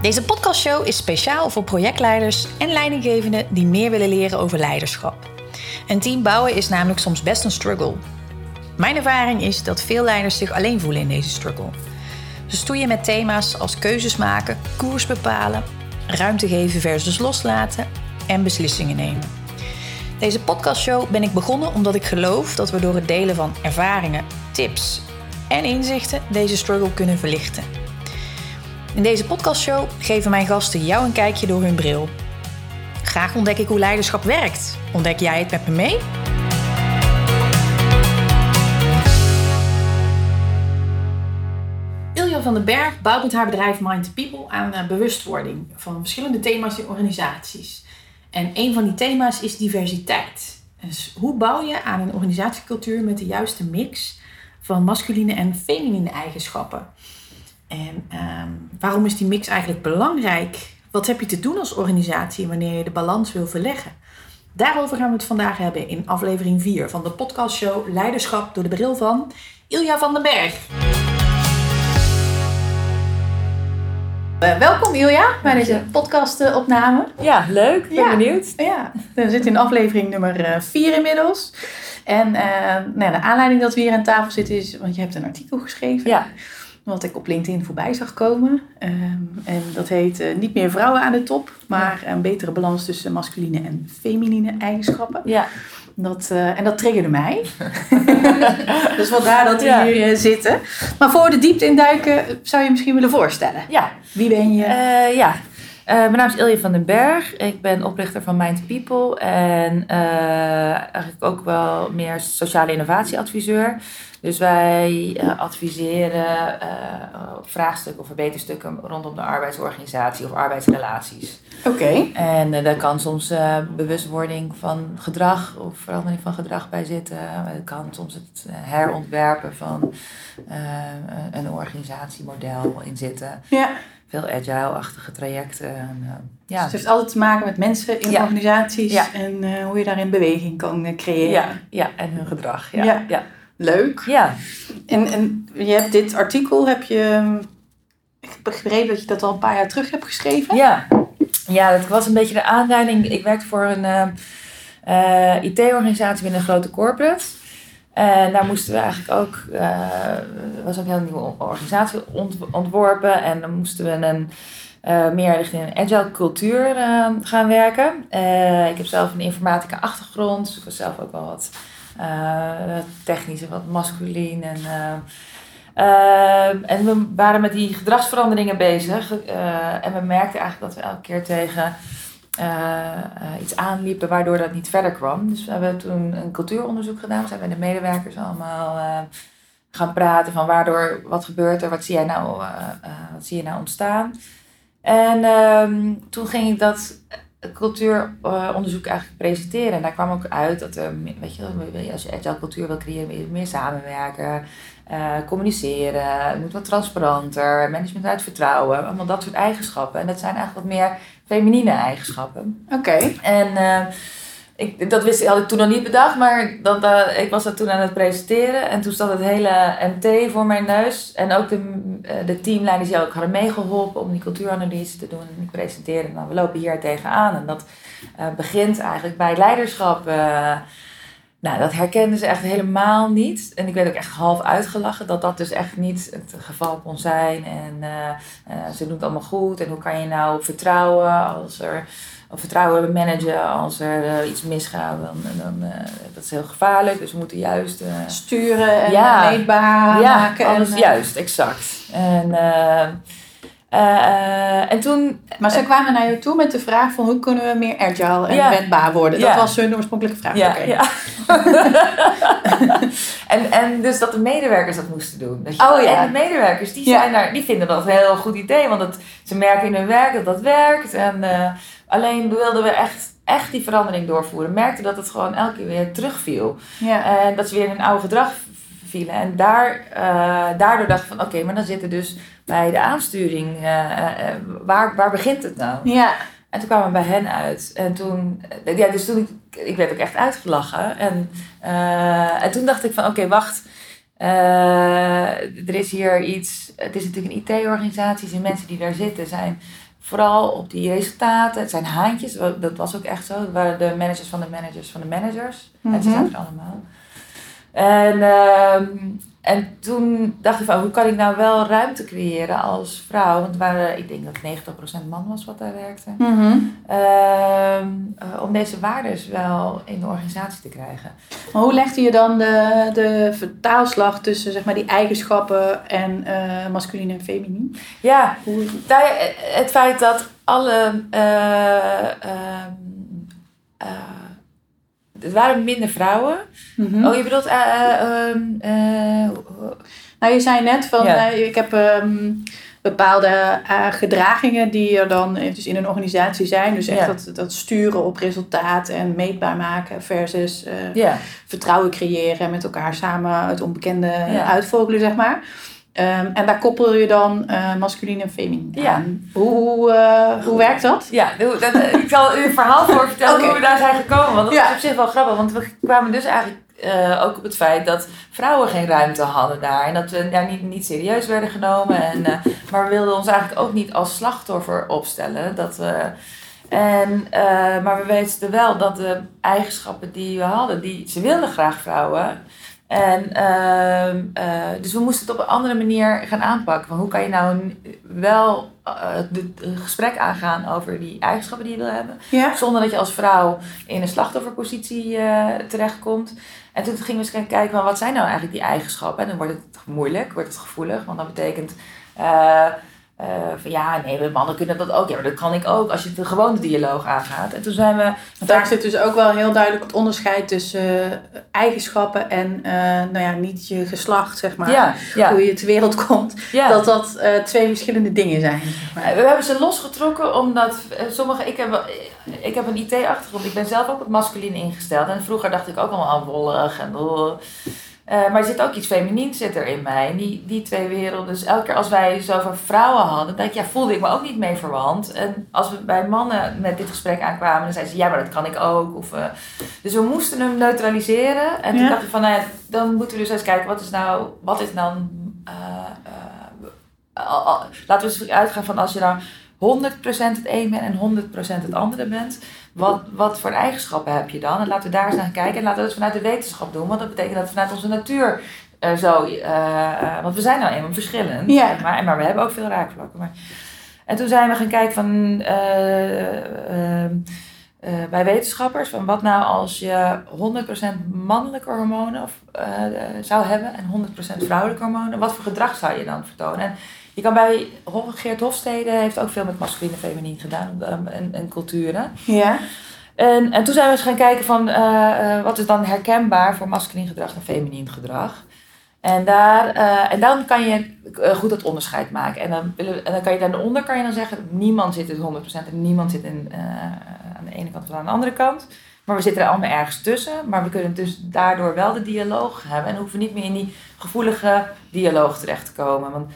Deze podcastshow is speciaal voor projectleiders en leidinggevenden die meer willen leren over leiderschap. Een team bouwen is namelijk soms best een struggle. Mijn ervaring is dat veel leiders zich alleen voelen in deze struggle. Ze stoeien met thema's als keuzes maken, koers bepalen, ruimte geven versus loslaten en beslissingen nemen. Deze podcastshow ben ik begonnen omdat ik geloof dat we door het delen van ervaringen, tips en inzichten deze struggle kunnen verlichten. In deze podcastshow geven mijn gasten jou een kijkje door hun bril. Graag ontdek ik hoe leiderschap werkt. Ontdek jij het met me mee? Ilja van den Berg bouwt met haar bedrijf Mind the People aan eh, bewustwording van verschillende thema's in organisaties. En een van die thema's is diversiteit. Dus hoe bouw je aan een organisatiecultuur met de juiste mix van masculine en feminine eigenschappen? En ehm, waarom is die mix eigenlijk belangrijk? Wat heb je te doen als organisatie wanneer je de balans wil verleggen? Daarover gaan we het vandaag hebben in aflevering 4 van de podcastshow Leiderschap door de bril van Ilja van den Berg. Uh, welkom Ilja bij deze podcastopname. Ja, leuk. Ben ja. benieuwd. Ja, we zitten in aflevering nummer 4 inmiddels. En uh, nou, de aanleiding dat we hier aan tafel zitten is, want je hebt een artikel geschreven. Ja wat ik op LinkedIn voorbij zag komen. Ehm, en dat heet uh, Niet meer vrouwen aan de top, maar een betere balans tussen masculine en feminine eigenschappen. Ja. Dat, uh, en dat triggerde mij. dus vandaar dat we ja. hier uh, zitten. Maar voor de diepte induiken, zou je misschien willen voorstellen? Ja. Wie ben je? ja, mijn naam is Ilje van den Berg. Ik ben oprichter van Mind People en eigenlijk ook wel meer sociale innovatieadviseur. Dus wij uh, adviseren op vraagstukken of verbeterstukken rondom de arbeidsorganisatie of arbeidsrelaties. Oké. En daar kan soms bewustwording van gedrag of verandering van gedrag bij zitten. Er kan soms het herontwerpen van een organisatiemodel in zitten. Ja. Veel agile-achtige trajecten. En, ja. Dus het heeft altijd te maken met mensen in ja. organisaties ja. en hoe je daarin beweging kan creëren. Ja, ja. en hun gedrag. ja. ja. Leuk. Ja. En, en je hebt dit artikel, heb je, ik heb begrepen dat je dat al een paar jaar terug hebt geschreven. Ja, ja dat was een beetje de aanleiding. Ik werkte voor een IT-organisatie binnen een grote corporate. En daar moesten we eigenlijk ook, uh, was ook een hele nieuwe organisatie ont ontworpen. En dan moesten we een, meer richting een agile cultuur gaan werken. ik heb zelf een informatica achtergrond, dus ik was zelf ook wel wat uh, technisch en wat masculien. En, uh, uh, en we waren met die gedragsveranderingen bezig. en we merkten eigenlijk dat we elke keer tegen iets aanliepen waardoor dat niet verder kwam. Dus we hebben toen een cultuuronderzoek gedaan. We zijn met de medewerkers allemaal gaan praten van waardoor, wat gebeurt er, wat zie jij nou, wat zie je nou ontstaan. En ehm, toen ging ik dat cultuuronderzoek eigenlijk presenteren. En daar kwam ook uit dat er, weet je, als je agile cultuur wil creëren, meer samenwerken, uh, communiceren, moet wat transparanter, management uit vertrouwen, allemaal dat soort eigenschappen. En dat zijn eigenlijk wat meer feminine eigenschappen. Oké. En uh, ik, dat wist, had ik toen nog niet bedacht, maar dat, uh, ik was dat toen aan het presenteren. En toen stond het hele MT voor mijn neus. En ook de, de teamleiders die ook hadden meegeholpen om die cultuuranalyse te doen. En ik presenteerde, nou we lopen hier tegenaan. En dat begint eigenlijk bij leiderschap. Nou, dat herkenden ze echt helemaal niet. En ik werd ook echt half uitgelachen dat dat dus echt niet het geval kon zijn. En ze doen het allemaal goed. En hoe kan je nou vertrouwen als er of vertrouwen managen als er uh, iets misgaat. Dan, dan, dat is heel gevaarlijk. Dus we moeten juist... Sturen en ja, meetbaar ja, maken. Alles en, juist, exact. En, en toen... Maar ze kwamen naar jou toe met de vraag van hoe kunnen we meer agile en ja, wendbaar worden? Dat was hun oorspronkelijke vraag. Ja, okay. en, en dus dat de medewerkers dat moesten doen. Dat je, oh, ja. En de medewerkers die, zijn daar, die vinden dat een heel goed idee. Want het, ze merken in hun werk dat dat werkt. En... Alleen wilden we echt, echt die verandering doorvoeren. Merkten dat het gewoon elke keer weer terugviel. Ja. En dat ze weer in een oude gedrag vielen. En daar, uh, daardoor dacht ik van oké, okay, maar dan zitten dus bij de aansturing, uh, uh, waar, waar begint het nou? Ja. En toen kwamen we bij hen uit. En toen, ja, dus toen ik, ik werd ook echt uitgelachen. En, en toen dacht ik van oké, okay, wacht. er is hier iets, het is natuurlijk een IT-organisatie, zijn mensen die daar zitten zijn vooral op die resultaten. Het zijn haantjes, dat was ook echt zo. Het waren de managers van de managers van de managers. En ze Mhm. zaten er allemaal. En, ehm, en toen dacht ik van, hoe kan ik nou wel ruimte creëren als vrouw? Want waren, ik denk dat 90% man was wat daar werkte. Mhm. Ehm, eh, om deze waardes wel in de organisatie te krijgen. Maar hoe legde je dan de, de vertaalslag tussen zeg maar, die eigenschappen en eh masculin en feminin? Ja, Hoe, daar, het feit dat alle. eh, er waren minder vrouwen. Mhm. Oh, je bedoelt. eh, eh, ehm, eh, Nou, je zei net van, Ja. ik heb ehm, bepaalde gedragingen die er dan dus in een organisatie zijn. Dus echt Ja. dat, dat sturen op resultaat en meetbaar maken versus ja, vertrouwen creëren en met elkaar samen het onbekende uitvogelen, zeg maar. Ehm, en daar koppel je dan eh masculin en feminin Ja. aan. Hoe, hoe, eh, hoe werkt dat? ja dat, ik zal u een verhaal voor vertellen hoe we daar zijn gekomen. Want dat Ja. is op zich wel grappig. Want we kwamen dus eigenlijk eh, ook op het feit dat vrouwen geen ruimte hadden daar. En dat we daar niet, niet serieus werden genomen. En, eh, maar we wilden ons eigenlijk ook niet als slachtoffer opstellen. Dat we, en, eh, maar we weten wel dat de eigenschappen die we hadden, die, ze wilden graag vrouwen. En, ehm, eh, dus we moesten het op een andere manier gaan aanpakken. Van hoe kan je nou wel eh, het gesprek aangaan over die eigenschappen die je wil hebben. Ja. Zonder dat je als vrouw in een slachtofferpositie eh, terechtkomt. En toen gingen we eens gaan kijken, van wat zijn nou eigenlijk die eigenschappen? En dan wordt het moeilijk, wordt het gevoelig. Want dat betekent eh, van ja, nee, we mannen kunnen dat ook. Ja, maar dat kan ik ook als je de gewone dialoog aangaat. En toen zijn we... Want daar zit dus ook wel heel duidelijk het onderscheid tussen eh, eigenschappen en eh, nou ja, niet je geslacht, zeg maar. Ja, ja, Hoe je ter wereld komt. ja. Dat dat twee verschillende dingen zijn. Zeg maar. We hebben ze losgetrokken omdat sommige. Ik heb, ik heb een IT-achtergrond. Ik ben zelf ook wat masculin ingesteld. En vroeger dacht ik ook allemaal wollig en. Uh, eh, maar er zit ook iets feminien zit er in mij. Die, die twee werelden. Dus elke keer als wij zoveel vrouwen hadden, ik, ja, voelde ik me ook niet mee verwant. En als we bij mannen met dit gesprek aankwamen, dan zeiden ze, ja, maar dat kan ik ook. Of, eh, dus we moesten hem neutraliseren. En toen Ja. dacht ik van, nou ja, dan moeten we dus eens kijken, wat is nou, wat is nou, eh, laten we eens uitgaan van als je dan 100% het een bent en 100% het andere bent. Wat, wat voor eigenschappen heb je dan? En laten we daar eens naar kijken. En laten we dat vanuit de wetenschap doen. Want dat betekent dat vanuit onze natuur eh, zo... eh, eh, want we zijn nou eenmaal verschillend. Ja. zeg maar, maar we hebben ook veel raakvlakken. Maar... En toen zijn we gaan kijken van... bij wetenschappers, van wat nou als je 100% mannelijke hormonen of, zou hebben en 100% vrouwelijke hormonen, wat voor gedrag zou je dan vertonen? En je kan bij Geert Hofstede heeft ook veel met masculine en feminien gedaan um, en, en culturen. Ja. En, en toen zijn we eens gaan kijken van eh, eh, wat is dan herkenbaar voor masculin gedrag en feminien gedrag. En, daar, eh, en dan kan je goed dat onderscheid maken. En dan, en dan kan je daaronder kan je dan zeggen, niemand zit in 100% en niemand zit in, aan de ene kant of aan de andere kant. Maar we zitten er allemaal ergens tussen. Maar we kunnen dus daardoor wel de dialoog hebben. En hoeven we niet meer in die gevoelige dialoog terecht te komen. Want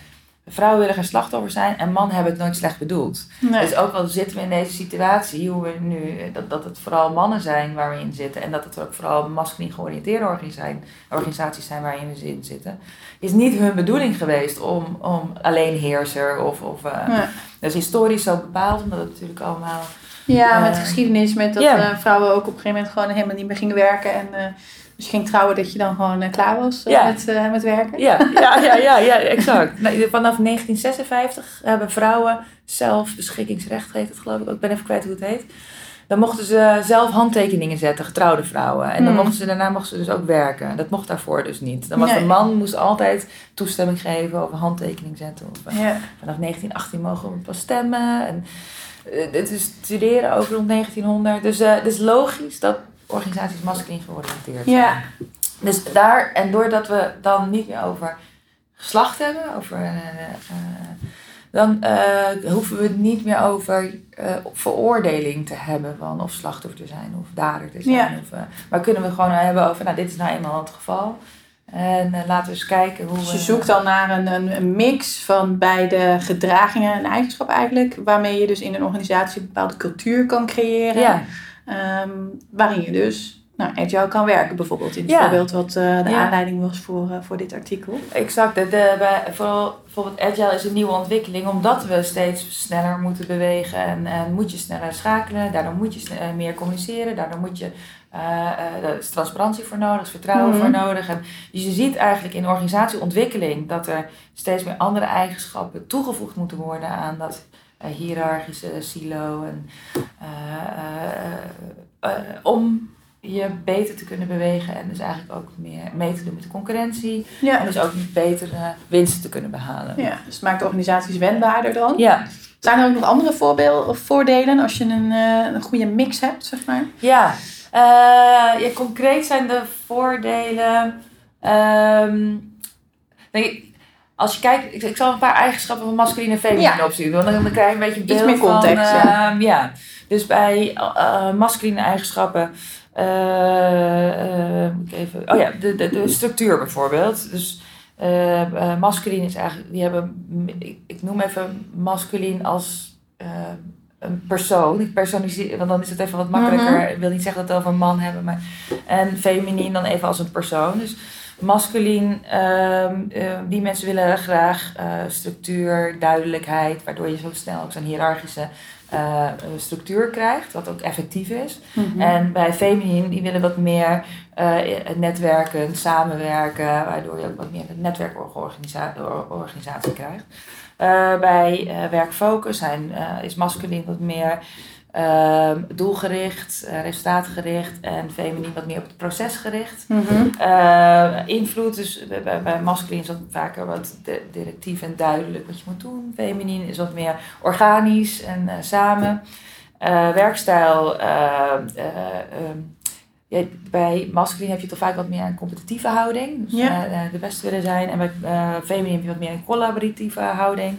vrouwen willen geen slachtoffer zijn en mannen hebben het nooit slecht bedoeld. Nee. Dus ook al zitten we in deze situatie, hoe we nu, dat, dat het vooral mannen zijn waar we in zitten en dat het ook vooral masculin georiënteerde organisaties, organisaties zijn waarin we in zitten, is niet hun bedoeling geweest om, om alleen heerser of. of eh. Dat is historisch zo bepaald, omdat het natuurlijk allemaal. Ja, met Eh, geschiedenis, met dat eh, vrouwen ook op een gegeven moment gewoon helemaal niet meer gingen werken. En als je ging trouwen, dat je dan gewoon eh, klaar was eh, Ja. met, eh, met werken. Ja, ja, ja, ja, ja exact. Nou, Vanaf 1956 hebben vrouwen zelf beschikkingsrecht, heet het geloof ik ook. Ik ben even kwijt hoe het heet. Dan mochten ze zelf handtekeningen zetten, getrouwde vrouwen. En dan Hmm. mochten ze, daarna mochten ze dus ook werken. Dat mocht daarvoor dus niet. Dan was Nee. de man moest altijd toestemming geven of een handtekening zetten. Of, Ja. vanaf 1918 mogen we pas stemmen. En, het is studeren ook rond 1900. Dus eh, het is logisch dat organisaties masculin georiënteerd zijn. Ja. Dus daar, en doordat we dan niet meer over geslacht hebben, over, eh, eh, dan eh, hoeven we het niet meer over veroordeling te hebben van of slachtoffer te zijn of dader te zijn. Ja. Of, maar kunnen we gewoon hebben over, nou dit is nou eenmaal het geval. En laten we eens kijken hoe Dus we... je zoekt dan naar een, een, een mix van beide gedragingen en eigenschappen eigenlijk. Waarmee je dus in een organisatie een bepaalde cultuur kan creëren. Ja, Ehm, waarin je dus nou, agile kan werken bijvoorbeeld. In het Ja. voorbeeld wat eh, de Ja. aanleiding was voor, eh, voor dit artikel. Exact. De, de, bij, vooral, bijvoorbeeld agile is een nieuwe ontwikkeling omdat we steeds sneller moeten bewegen en, en moet je sneller schakelen. Daardoor moet je eh, meer communiceren. Daardoor moet je, daar is transparantie voor nodig, is vertrouwen Mhm. voor nodig. En, dus je ziet eigenlijk in organisatieontwikkeling dat er steeds meer andere eigenschappen toegevoegd moeten worden aan dat hiërarchische silo. En, eh, eh, eh, eh, om je beter te kunnen bewegen en dus eigenlijk ook meer mee te doen met de concurrentie. Ja. En dus ook betere winsten te kunnen behalen. ja, dus het maakt organisaties wendbaarder dan. Ja, Zijn er ook nog andere voorbeelden of voordelen als je een, eh, een goede mix hebt, zeg maar? ja. Eh, ja, concreet zijn de voordelen. ehm, denk ik, als je kijkt, ik, ik zal een paar eigenschappen van masculine en feminine Ja. Want dan, dan krijg je een beetje een Iets beeld meer context, van... ja. ehm, ja. Dus bij eh masculine eigenschappen... eh, eh, even, oh ja, de, de, de structuur bijvoorbeeld. Dus masculine is eigenlijk... Die hebben, ik, ik noem even masculin als... een persoon, ik personiseer, want dan is het even wat makkelijker. Ik wil niet zeggen dat we het over een man hebben, maar en feminien dan even als een persoon. Dus masculien, ehm, eh, die mensen willen graag eh, structuur, duidelijkheid, waardoor je zo snel ook zo'n hiërarchische eh, structuur krijgt, wat ook effectief is. En bij feminien, die willen wat meer eh, netwerken, samenwerken, waardoor je ook wat meer een netwerkorganisatie krijgt. Eh, bij eh, werkfocus zijn, eh, is masculin wat meer ehm, doelgericht, eh, resultaatgericht en feminien wat meer op het proces gericht. Mhm. Eh, invloed, dus bij, bij, masculin is dat vaker wat di- directief en duidelijk wat je moet doen. Feminien is wat meer organisch en eh, samen. Eh, werkstijl, eh, eh, ehm, ja, bij masculin heb je toch vaak wat meer een competitieve houding. Dus Ja. de beste willen zijn. En bij feminien heb je wat meer een collaboratieve houding.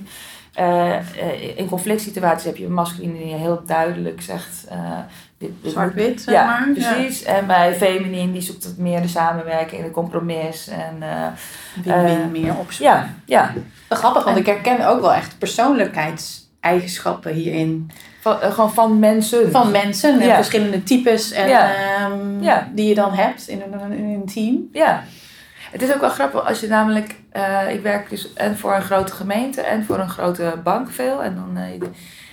Eh, eh, in conflict situaties heb je masculin die heel duidelijk zegt... eh, Zwart-wit, zeg ja, maar. precies. En bij feminien die zoekt het meer de samenwerking en de compromis. En, Win-win meer opzoeken. ja, ja. Grappig, want ik herken ook wel echt persoonlijkheidseigenschappen hierin. Van, gewoon van mensen. Van mensen, en Ja. verschillende types en, Ja. ehm, Ja. die je dan hebt in een, in een team. Ja. Het is ook wel grappig als je namelijk... eh, ik werk dus en voor een grote gemeente en voor een grote bank veel. En, dan, eh,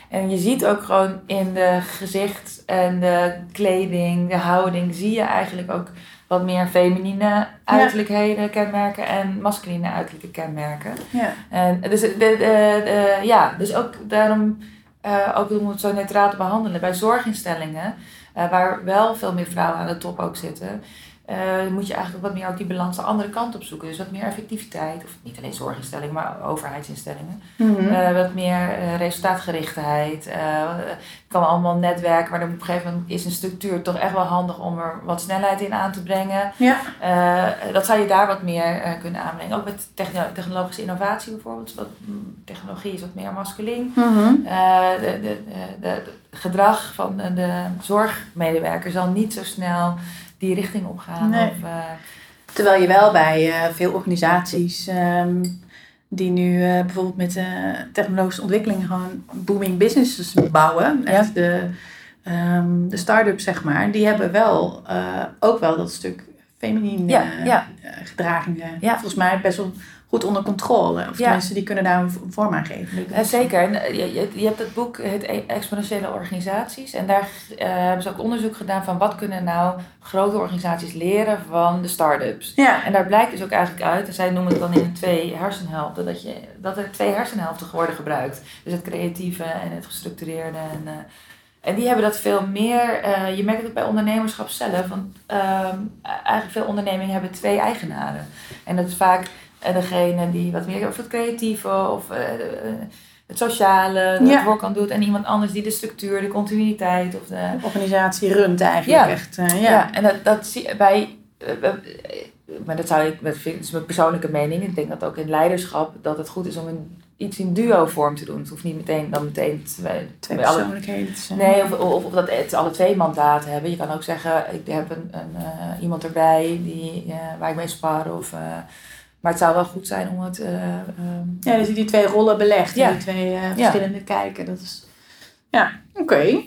en je ziet ook gewoon in de gezicht en de kleding, de houding... zie je eigenlijk ook wat meer feminine uiterlijkheden kenmerken en masculine uiterlijke kenmerken. Ja. En dus, de, de, de- ja, dus ook daarom, eh, ook om het zo neutraal te behandelen, bij zorginstellingen, eh, waar wel veel meer vrouwen aan de top ook zitten, eh, moet je eigenlijk wat meer ook die balans de andere kant op zoeken. Dus wat meer effectiviteit, of niet alleen zorginstellingen, maar overheidsinstellingen. Mhm. Eh, wat meer eh, resultaatgerichtheid. het kan allemaal netwerken, maar op een gegeven moment is een structuur toch echt wel handig om er wat snelheid in aan te brengen. ja. Dat zou je daar wat meer kunnen aanbrengen. Ook met techno- technologische innovatie bijvoorbeeld. Wat, mm, technologie is wat meer masculin. Mhm. Eh, de, de, het gedrag van de zorgmedewerker zal niet zo snel die richting opgaan. Nee. Of, eh, Terwijl je wel bij eh, veel organisaties ehm, die nu eh, bijvoorbeeld met eh, technologische ontwikkeling gewoon booming businesses bouwen. Echt de, ehm, de start-ups, zeg maar. Die hebben wel eh, ook wel dat stuk feminine Ja, eh, ja. eh, gedragingen. Ja. Volgens mij best wel goed onder controle. Of tenminste, die kunnen daar een vorm aan geven. Zeker. Eh, je, je, hebt het boek, het E- Exponentiële Organisaties. En daar hebben ze ook onderzoek gedaan van wat kunnen nou grote organisaties leren van de start-ups. Ja. En daar blijkt dus ook eigenlijk uit, en zij noemen het dan in de twee hersenhelften, dat, je, dat er twee hersenhelften worden gebruikt. Dus het creatieve en het gestructureerde. En, en die hebben dat veel meer, eh, je merkt het ook bij ondernemerschap zelf, want ehm, eigenlijk veel ondernemingen hebben twee eigenaren. En dat is vaak eh, degene die wat meer over het creatieve of eh, het sociale, Ja. het voorkant doet. En iemand anders die de structuur, de continuïteit of de, De organisatie runt eigenlijk Ja. echt. ja. ja. en dat, dat zie je bij. Maar dat zou ik, dat is mijn persoonlijke mening. Ik denk dat ook in leiderschap dat het goed is om een, iets in duo-vorm te doen. Het hoeft niet meteen dan meteen twee, Twee persoonlijkheden te zijn. Nee, of, of, of dat het alle twee mandaten hebben. Je kan ook zeggen, ik heb een, een, eh, iemand erbij die, eh, waar ik mee spar. Of, eh, maar het zou wel goed zijn om het. ehm, Ja, dus die twee rollen belegd. Ja. Die twee verschillende kijken. Dat is... Ja, oké.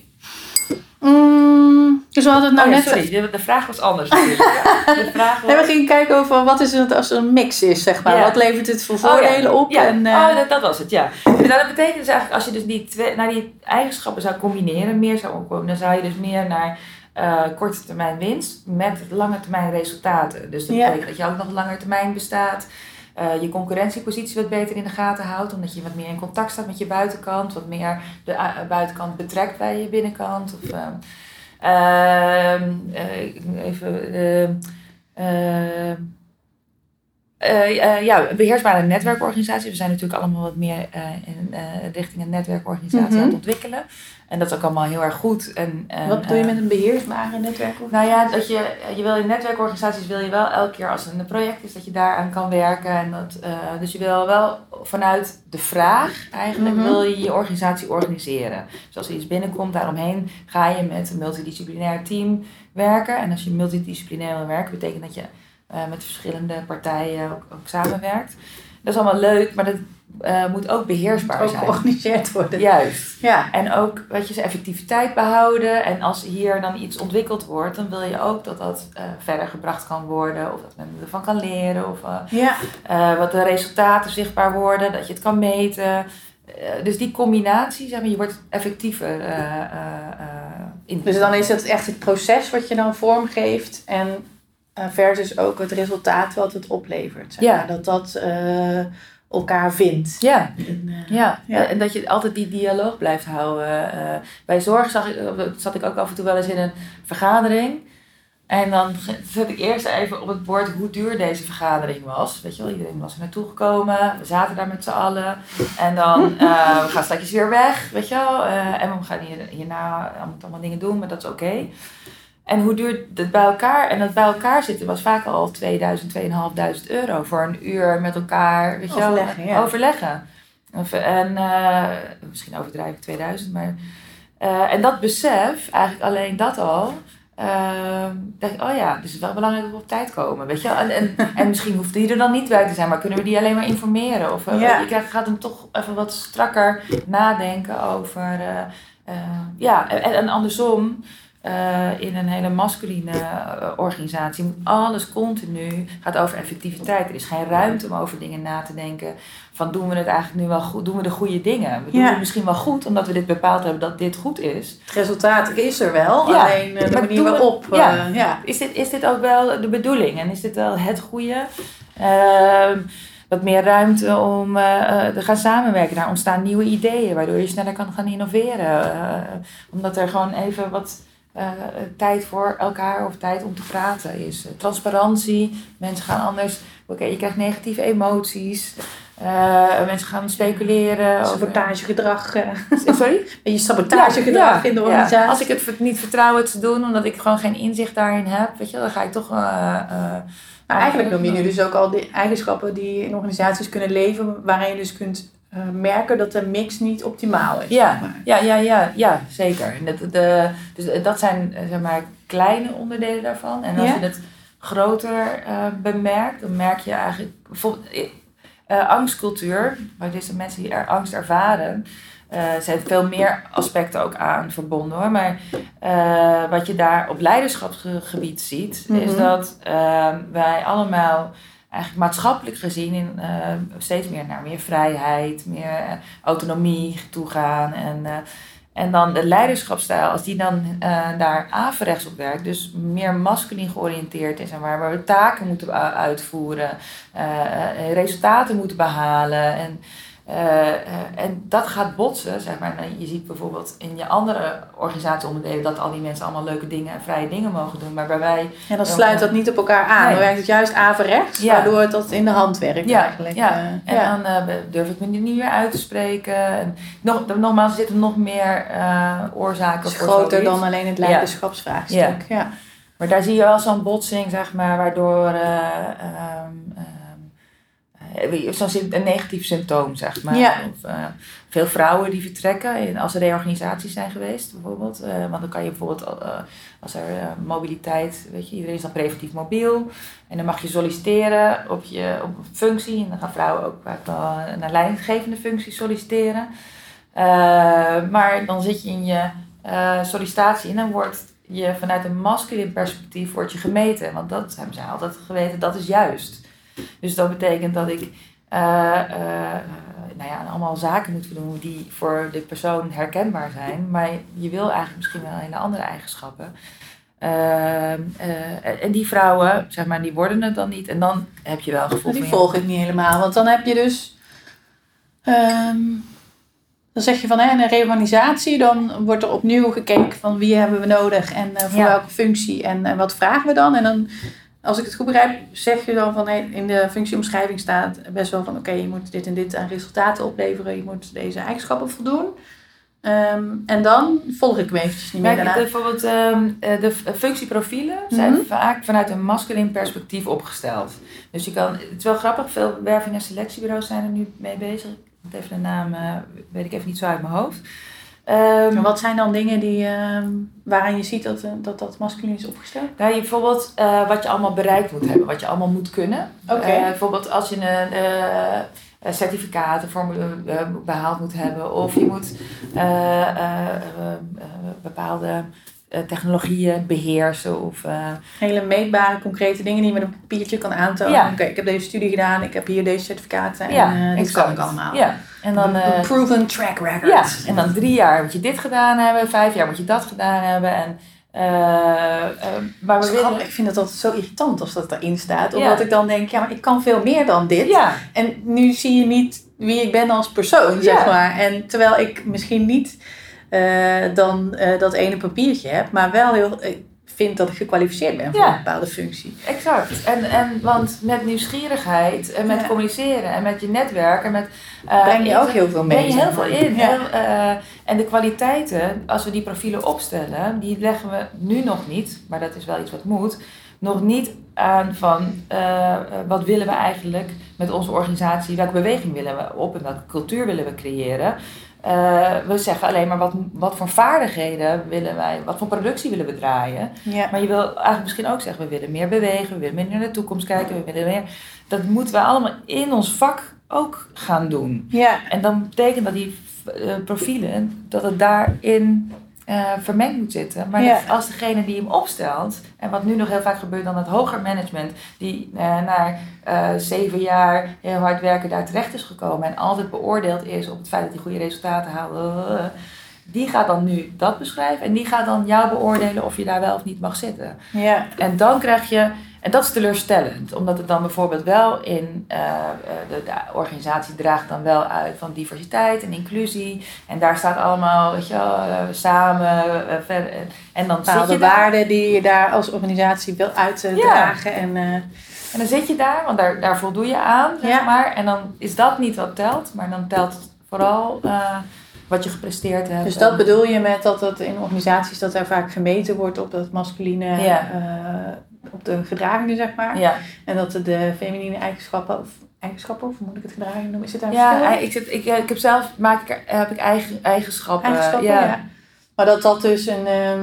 Mm, Dus we hadden het nou Oh ja, net... sorry, de, de vraag was anders. De vraag was... Nee, we gingen kijken over wat is het als er een mix is, zeg maar. Ja. Wat levert het voor Oh voordelen op? En, eh, oh, dat, dat was het, ja. Nou, dat betekent dus eigenlijk, als je dus die, twee, naar die eigenschappen zou combineren, meer zou opkomen, dan zou je dus meer naar eh, korte termijn winst met lange termijn resultaten. Dus dat Ja. betekent dat je ook nog langer termijn bestaat. Eh, je concurrentiepositie wat beter in de gaten houdt, omdat je wat meer in contact staat met je buitenkant, wat meer de eh, buitenkant betrekt bij je binnenkant. Of, ehm, ehm, eh, even. ehm, ehm, eh, eh, ja, beheersbare netwerkorganisatie. We zijn natuurlijk allemaal wat meer in, richting een netwerkorganisatie Mhm. aan het ontwikkelen. En dat is ook allemaal heel erg goed. En, en, wat bedoel je eh, met een beheersbare netwerk? nou ja, dat je, je wil in netwerkorganisaties wil je wel elke keer als er een project is dat je daaraan kan werken. En dat, eh, dus je wil wel vanuit de vraag eigenlijk Mhm. wil je je organisatie organiseren. Dus als er iets binnenkomt, daaromheen ga je met een multidisciplinair team werken. En als je multidisciplinair wil werken, betekent dat je eh, met verschillende partijen ook, ook samenwerkt. Dat is allemaal leuk, maar dat eh, moet ook beheersbaar ook zijn. georganiseerd worden. Juist. Ja. En ook, weet je, zijn effectiviteit behouden. En als hier dan iets ontwikkeld wordt, dan wil je ook dat dat eh, verder gebracht kan worden. Of dat men ervan kan leren. Of ja. eh, wat de resultaten zichtbaar worden, dat je het kan meten. Dus die combinatie, zeg maar, je wordt effectiever in. Dus dan is het echt het proces wat je dan vormgeeft en versus ook het resultaat wat het oplevert. Zeg Ja. maar. Dat dat eh, elkaar vindt. Ja, En, eh, ja. Ja. en dat je altijd die dialoog blijft houden. Eh, bij zorg zag ik, eh, zat ik ook af en toe wel eens in een vergadering. En dan zet ik eerst even op het bord hoe duur deze vergadering was. Weet je wel, iedereen was er naartoe gekomen. We zaten daar met z'n allen. En dan, we gaan straks weer weg, weet je wel. En we gaan hier, hierna allemaal, allemaal dingen doen, maar dat is oké. En hoe duurt het bij elkaar? En dat bij elkaar zitten was vaak al 2000, 2500 euro voor een uur met elkaar, weet je wel. Overleggen, ja. Overleggen. En eh, misschien overdrijf ik 2000, maar... eh, en dat besef, eigenlijk alleen dat al, uh, dacht ik, oh ja, dus het is wel belangrijk dat we op tijd komen, weet je wel. En, en, en misschien hoeft die er dan niet bij te zijn, maar kunnen we die alleen maar informeren? Of eh, Ja. je krijgt, gaat hem toch even wat strakker nadenken over, ja, en, en andersom... eh, in een hele masculine eh, organisatie moet alles continu gaat over effectiviteit. Er is geen ruimte om over dingen na te denken. Van doen we het eigenlijk nu wel goed? Doen we de goede dingen? We doen Ja. het misschien wel goed, omdat we dit bepaald hebben dat dit goed is. Het resultaat is er wel, Ja. alleen eh, de Maar manier we- waarop. ja. ja. Is dit, is dit ook wel de bedoeling? En is dit wel het goede? Ehm, wat meer ruimte om te gaan samenwerken. Daar ontstaan nieuwe ideeën, waardoor je sneller kan gaan innoveren. Omdat er gewoon even wat eh, tijd voor elkaar of tijd om te praten is. Eh, transparantie, mensen gaan anders. Oké, je krijgt negatieve emoties. Eh, mensen gaan speculeren. Sabotagegedrag. eh, Sorry? beetje sabotagegedrag in de ja. organisatie. Als ik het niet vertrouw het te doen, omdat ik gewoon geen inzicht daarin heb, weet je, dan ga ik toch. Maar eigenlijk noem je nu dus ook al die eigenschappen die in organisaties kunnen leven, waarin je dus kunt eh, merken dat de mix niet optimaal is. Ja. maar. ja, ja, ja, ja, zeker. En Dat, de, dus dat zijn eh, zeg maar kleine onderdelen daarvan. En als Ja. je het groter eh, bemerkt, dan merk je eigenlijk bijvoorbeeld eh, eh, angstcultuur, waar deze mensen die er angst ervaren. eh zijn veel meer aspecten ook aan verbonden hoor. Maar eh, wat je daar op leiderschapsgebied ziet, is Mhm. dat eh, wij allemaal eigenlijk maatschappelijk gezien in, eh, steeds meer naar meer vrijheid, meer eh, autonomie toe gaan. En, eh, en dan de leiderschapsstijl, als die dan daar averechts op werkt, dus meer masculin georiënteerd is en waar, we taken moeten uitvoeren, resultaten moeten behalen. En, eh, eh, en dat gaat botsen, zeg maar. Nou, Je ziet bijvoorbeeld in je andere organisatieonderdelen dat al die mensen allemaal leuke dingen en vrije dingen mogen doen. Maar bij wij En dan sluit dat niet op elkaar aan. Nee. Dan werkt het juist averechts, Ja. waardoor het dat in de hand werkt Ja, eigenlijk. ja. Eh, En dan durf ik me niet meer uit te spreken. En nog, nogmaals, er zitten nog meer oorzaken is voor groter dan alleen het leiderschapsvraagstuk. Ja. Maar daar zie je wel zo'n botsing, zeg maar, waardoor eh, eh, zo'n een negatief symptoom, zeg maar. Ja. Of, eh, veel vrouwen die vertrekken in, als er reorganisaties zijn geweest, bijvoorbeeld. Eh, want dan kan je bijvoorbeeld, als er mobiliteit, weet je, iedereen is dan preventief mobiel. En dan mag je solliciteren op je op een functie. En dan gaan vrouwen ook vaak wel naar leidinggevende functies solliciteren. Maar dan zit je in je sollicitatie en dan wordt je vanuit een masculin perspectief wordt je gemeten. Want dat hebben zij altijd geweten, dat is juist. Dus dat betekent dat ik uh, nou ja, allemaal zaken moet doen die voor de persoon herkenbaar zijn. Maar je wil eigenlijk misschien wel hele andere eigenschappen. Eh, en die vrouwen, zeg maar, die worden het dan niet. En dan heb je wel een gevoel Die volg ik niet helemaal. Want dan heb je dus... Ehm, dan zeg je van hè, een reorganisatie, dan wordt er opnieuw gekeken van wie hebben we nodig en voor welke functie en, en wat vragen we dan. En dan, als ik het goed begrijp, zeg je dan van hey, in de functieomschrijving staat best wel van oké, je moet dit en dit aan resultaten opleveren, je moet deze eigenschappen voldoen. Um, en dan volg ik hem eventjes niet meer daarna. Bijvoorbeeld um, de functieprofielen zijn mm -hmm. vaak vanuit een masculin perspectief opgesteld. Dus je kan, het is wel grappig, veel werving- en selectiebureaus zijn er nu mee bezig. Even de naam uh, weet ik even niet zo uit mijn hoofd. Um, wat zijn dan dingen die, waaraan je ziet dat, dat dat masculin is opgesteld? Nou, je, bijvoorbeeld uh, wat je allemaal bereikt moet hebben, wat je allemaal moet kunnen. Okay. Uh, bijvoorbeeld als je een certificaten voor behaald moet hebben. Of je moet bepaalde technologieën beheersen. Of, Hele meetbare, concrete dingen die je met een papiertje kan aantonen. Ja. Oké, ik heb deze studie gedaan, ik heb hier deze certificaten en ja, dit kan ik allemaal. Ja. En dan, uh, proven track record. Ja, en dan drie jaar moet je dit gedaan hebben, vijf jaar moet je dat gedaan hebben. En uh, uh, maar we willen... Ik vind het altijd zo irritant als dat erin staat. Omdat ik dan denk, ja, maar ik kan veel meer dan dit. Ja. En nu zie je niet wie ik ben als persoon, zeg maar. En terwijl ik misschien niet uh, dan dat ene papiertje heb, maar wel heel vind dat ik gekwalificeerd ben voor een bepaalde functie. Exact. En, en want met nieuwsgierigheid en met communiceren en met je netwerk en met... Uh, breng je ook heel veel mee. Breng je heel veel in. Heel, uh, en de kwaliteiten, als we die profielen opstellen, die leggen we nu nog niet, maar dat is wel iets wat moet, nog niet aan van uh, wat willen we eigenlijk met onze organisatie, welke beweging willen we op en welke cultuur willen we creëren. Uh, we zeggen alleen maar wat, wat voor vaardigheden willen wij, wat voor productie willen we draaien. Ja. Maar je wil eigenlijk misschien ook zeggen, we willen meer bewegen, we willen meer naar de toekomst kijken, we willen meer. Dat moeten we allemaal in ons vak ook gaan doen. Ja. En dan betekent dat die uh, profielen, dat het daarin uh, vermengd moet zitten. Maar Ja. als degene die hem opstelt, en wat nu nog heel vaak gebeurt dan het hoger management, die uh, na uh, zeven jaar heel hard werken daar terecht is gekomen en altijd beoordeeld is op het feit dat hij goede resultaten haalt, die gaat dan nu dat beschrijven en die gaat dan jou beoordelen of je daar wel of niet mag zitten. Ja. En dan krijg je, en dat is teleurstellend, omdat het dan bijvoorbeeld wel in uh, de, de, organisatie draagt dan wel uit van diversiteit en inclusie. En daar staat allemaal, weet je wel, uh, samen uh. En dan Bepaalde zit je daar, waarden die je daar als organisatie wil uitdragen. En, en dan zit je daar, want daar, daar voldoe je aan, zeg Ja. maar. En dan is dat niet wat telt, maar dan telt vooral wat je gepresteerd hebt. dus dat bedoel je met dat het in organisaties dat er vaak gemeten wordt op dat masculine, Ja. eh, op de gedragingen zeg maar. Ja, En dat de feminine eigenschappen, of eigenschappen, of moet ik het gedragingen noemen? Zit daar een ja ik, zit, ik, ik heb zelf maak ik, heb ik eigen, eigenschappen. eigenschappen, ja. ja. Maar dat dat dus een, ehm,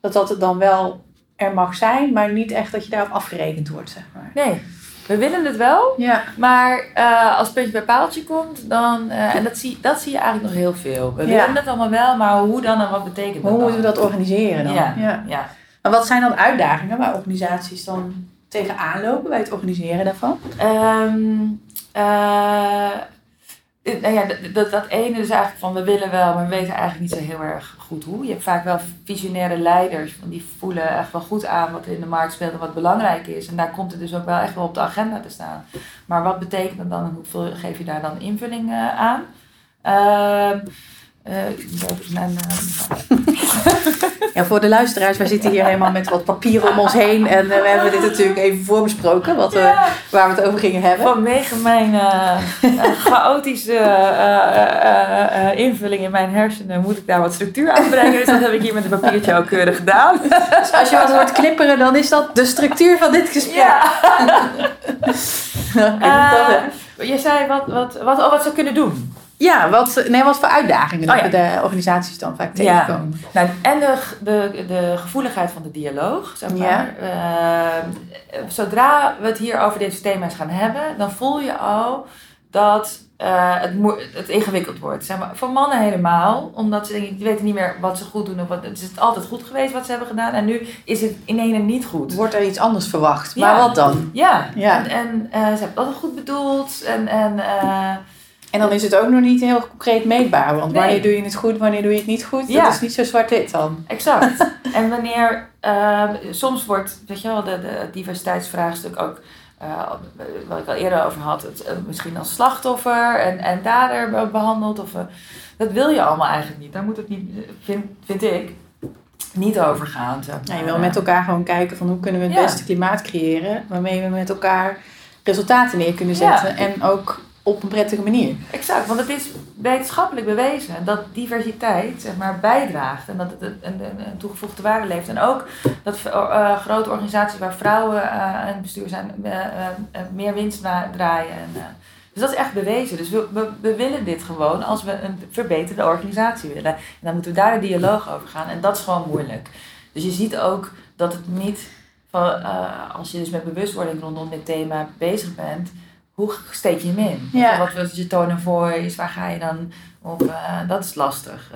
dat dat het dan wel er mag zijn, maar niet echt dat je daarop afgerekend wordt, zeg maar. Nee, we willen het wel. Ja, Maar uh, als het puntje bij paaltje komt, dan, uh, en dat zie, dat zie je eigenlijk nog heel veel. We Ja. willen het allemaal wel, maar hoe dan en wat betekent dat hoe dan? moeten we dat organiseren dan? Ja. ja. Ja. Maar wat zijn dan uitdagingen waar organisaties dan tegenaan lopen bij het organiseren daarvan? Um, nou ja, dat, dat, ene is eigenlijk van we willen wel, maar we weten eigenlijk niet zo heel erg goed hoe. Je hebt vaak wel visionaire leiders, die voelen echt wel goed aan wat in de markt speelt en wat belangrijk is. En daar komt het dus ook wel echt wel op de agenda te staan. Maar wat betekent dat dan en hoeveel geef je daar dan invulling uh, aan? Uh, uh, Ja, voor de luisteraars, wij zitten hier helemaal met wat papier om ons heen. En uh, we hebben dit natuurlijk even voorbesproken, wat, uh, waar we het over gingen hebben. Vanwege mijn chaotische invulling in mijn hersenen moet ik daar wat structuur aan brengen. Dus dat heb ik hier met een papiertje ook keurig gedaan. Dus als je wat hoort knipperen, dan is dat de structuur van dit gesprek. Ja. je zei wat, wat, wat, oh, wat ze kunnen doen. Ja, wat, nee, wat voor uitdagingen Oh, ja. de organisaties dan vaak tegenkomen. Ja. Nou, en de, de, de gevoeligheid van de dialoog, zeg maar. Ja. Uh, zodra we het hier over deze thema's gaan hebben, dan voel je al dat eh, het, het ingewikkeld wordt. Zeg maar, voor mannen helemaal, omdat ze denken, die weten niet meer wat ze goed doen. Of wat, het is altijd goed geweest wat ze hebben gedaan. En nu is het in ene niet goed. Wordt er iets anders verwacht. Ja. Maar wat dan? Ja, Ja. en, en eh, ze hebben het altijd goed bedoeld. En, en eh, En dan is het ook nog niet heel concreet meetbaar. Want Nee. wanneer doe je het goed, wanneer doe je het niet goed? Ja. Dat is niet zo zwart-wit dan. Exact. en wanneer, eh, soms wordt, weet je wel, de, de diversiteitsvraagstuk ook, eh, wat ik al eerder over had, het, eh, misschien als slachtoffer en, en dader be- behandeld. Of, eh, dat wil je allemaal eigenlijk niet. Daar moet het niet, vind, vind ik, niet over gaan. zeg je wil met elkaar gewoon kijken van hoe kunnen we het Ja. beste klimaat creëren. Waarmee we met elkaar resultaten neer kunnen Ja. zetten. En ook op een prettige manier. Exact, want het is wetenschappelijk bewezen dat diversiteit zeg maar, bijdraagt en dat het een, een, een toegevoegde waarde levert. En ook dat eh, grote organisaties waar vrouwen eh, aan het bestuur zijn eh, meer winst draaien. En, dus dat is echt bewezen. Dus we, we, willen dit gewoon als we een verbeterde organisatie willen. En dan moeten we daar een dialoog over gaan. En dat is gewoon moeilijk. Dus je ziet ook dat het niet, van, als je dus met bewustwording rondom dit thema bezig bent, hoe steek je hem in? Ja. Wat is je tone of voice? Waar ga je dan op? eh, dat is lastig.